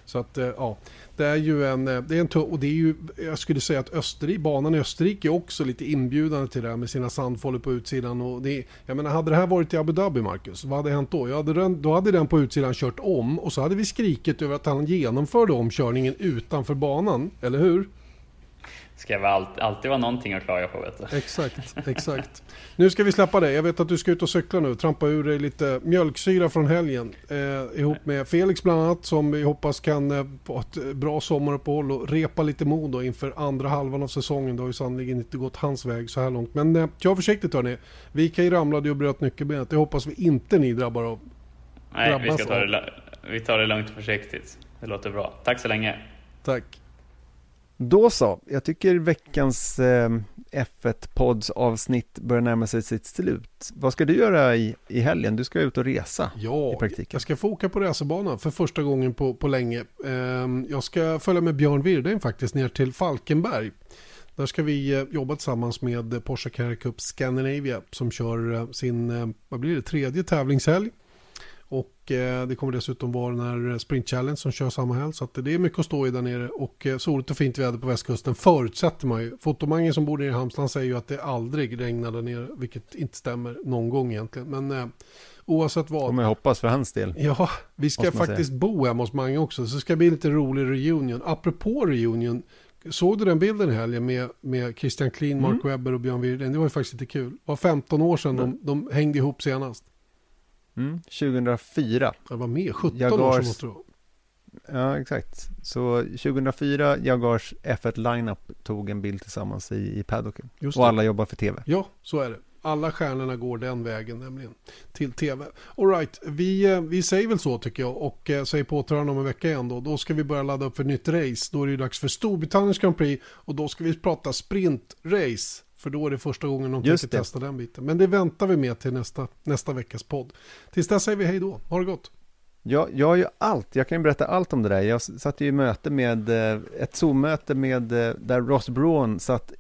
Så att eh, ja, det är ju en, eh, det är en och det är ju, jag skulle säga att Österrike, banan i Österrike är också lite inbjudande till det här med sina sandfållor på utsidan. Och det, jag menar, hade det här varit i Abu Dhabi, Marcus, vad hade hänt då? Jag hade den, då hade den på utsidan kört om och så hade vi skrikit över att han genomförde omkörningen utanför banan, eller hur? Ska väl alltid, alltid vara någonting att klaga på vet du. Exakt, exakt. Nu ska vi släppa det. Jag vet att du ska ut och cykla nu. Trampa ur dig lite mjölksyra från helgen. Eh, ihop med Felix bland annat som vi hoppas kan eh, få ett bra sommaruppehåll och repa lite mod då inför andra halvan av säsongen. Det har ju sannolikt inte gått hans väg så här långt. Men eh, kör försiktigt hörni. Vi kan ju ramlade och bröt nyckelbenet. Det hoppas vi inte ni drabbar av. Nej, vi, ska ta det, vi tar det lugnt och försiktigt. Det låter bra. Tack så länge. Tack. Då så, jag tycker veckans eh, F1-pods avsnitt börjar närma sig sitt slut. Vad ska du göra i, i helgen? Du ska ut och resa ja, i praktiken. jag ska få åka på racerbanan för första gången på, på länge. Eh, jag ska följa med Björn Wirdheim faktiskt ner till Falkenberg. Där ska vi eh, jobba tillsammans med Porsche Carrera Cup Scandinavia som kör eh, sin, vad blir det, tredje tävlingshelg. Och eh, det kommer dessutom vara den här Sprint Challenge som kör samma helg. Så det är mycket att stå i där nere. Och eh, soligt och fint väder på västkusten förutsätter man ju. Fotomangen som bor nere i Halmstad säger ju att det aldrig regnar där nere. Vilket inte stämmer någon gång egentligen. Men eh, oavsett vad. Får jag hoppas för hans del. Ja, vi ska faktiskt säga. bo hemma hos Mange också. Så det ska bli lite rolig reunion. Apropå reunion. Såg du den bilden i helgen med, med Christian Klin, Mark mm. Webber och Björn Wirden? Det var ju faktiskt lite kul. Det var 15 år sedan mm. de, de hängde ihop senast. Mm, 2004. Det var med, 17 Jaguars, år sedan måste det Ja, exakt. Så 2004, Jaguars F1 lineup tog en bild tillsammans i, i paddocken. Och alla jobbar för tv. Ja, så är det. Alla stjärnorna går den vägen nämligen till tv. Alright, vi, eh, vi säger väl så tycker jag och eh, säger på om en vecka igen då. Då ska vi börja ladda upp för nytt race. Då är det dags för Storbritanniens Grand Prix och då ska vi prata sprintrace. För då är det första gången de tänker testa den biten. Men det väntar vi med till nästa, nästa veckas podd. Tills dess säger vi hej då. Ha det gott. Ja, jag har ju allt. Jag kan ju berätta allt om det där. Jag satt ju i möte med eh, ett Zoom-möte med eh, där Ross Braun satt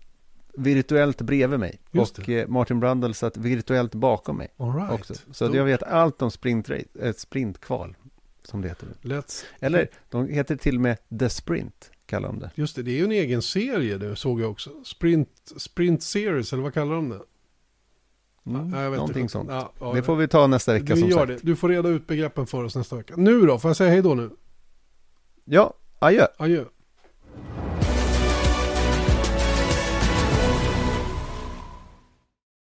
virtuellt bredvid mig och eh, Martin Brundle satt virtuellt bakom mig right. också. Så då... jag vet allt om sprint, sprintkval som det heter. Let's... Eller de heter till och med The Sprint kallar de det. Just det, det är ju en egen serie det såg jag också. Sprint, Sprint Series, eller vad kallar de det? Mm, ja, någonting inte. sånt. Ja, ja, det får vi ta nästa vecka du som gör sagt. Det. Du får reda ut begreppen för oss nästa vecka. Nu då, får jag säga hej då nu? Ja, adjö. Adjö.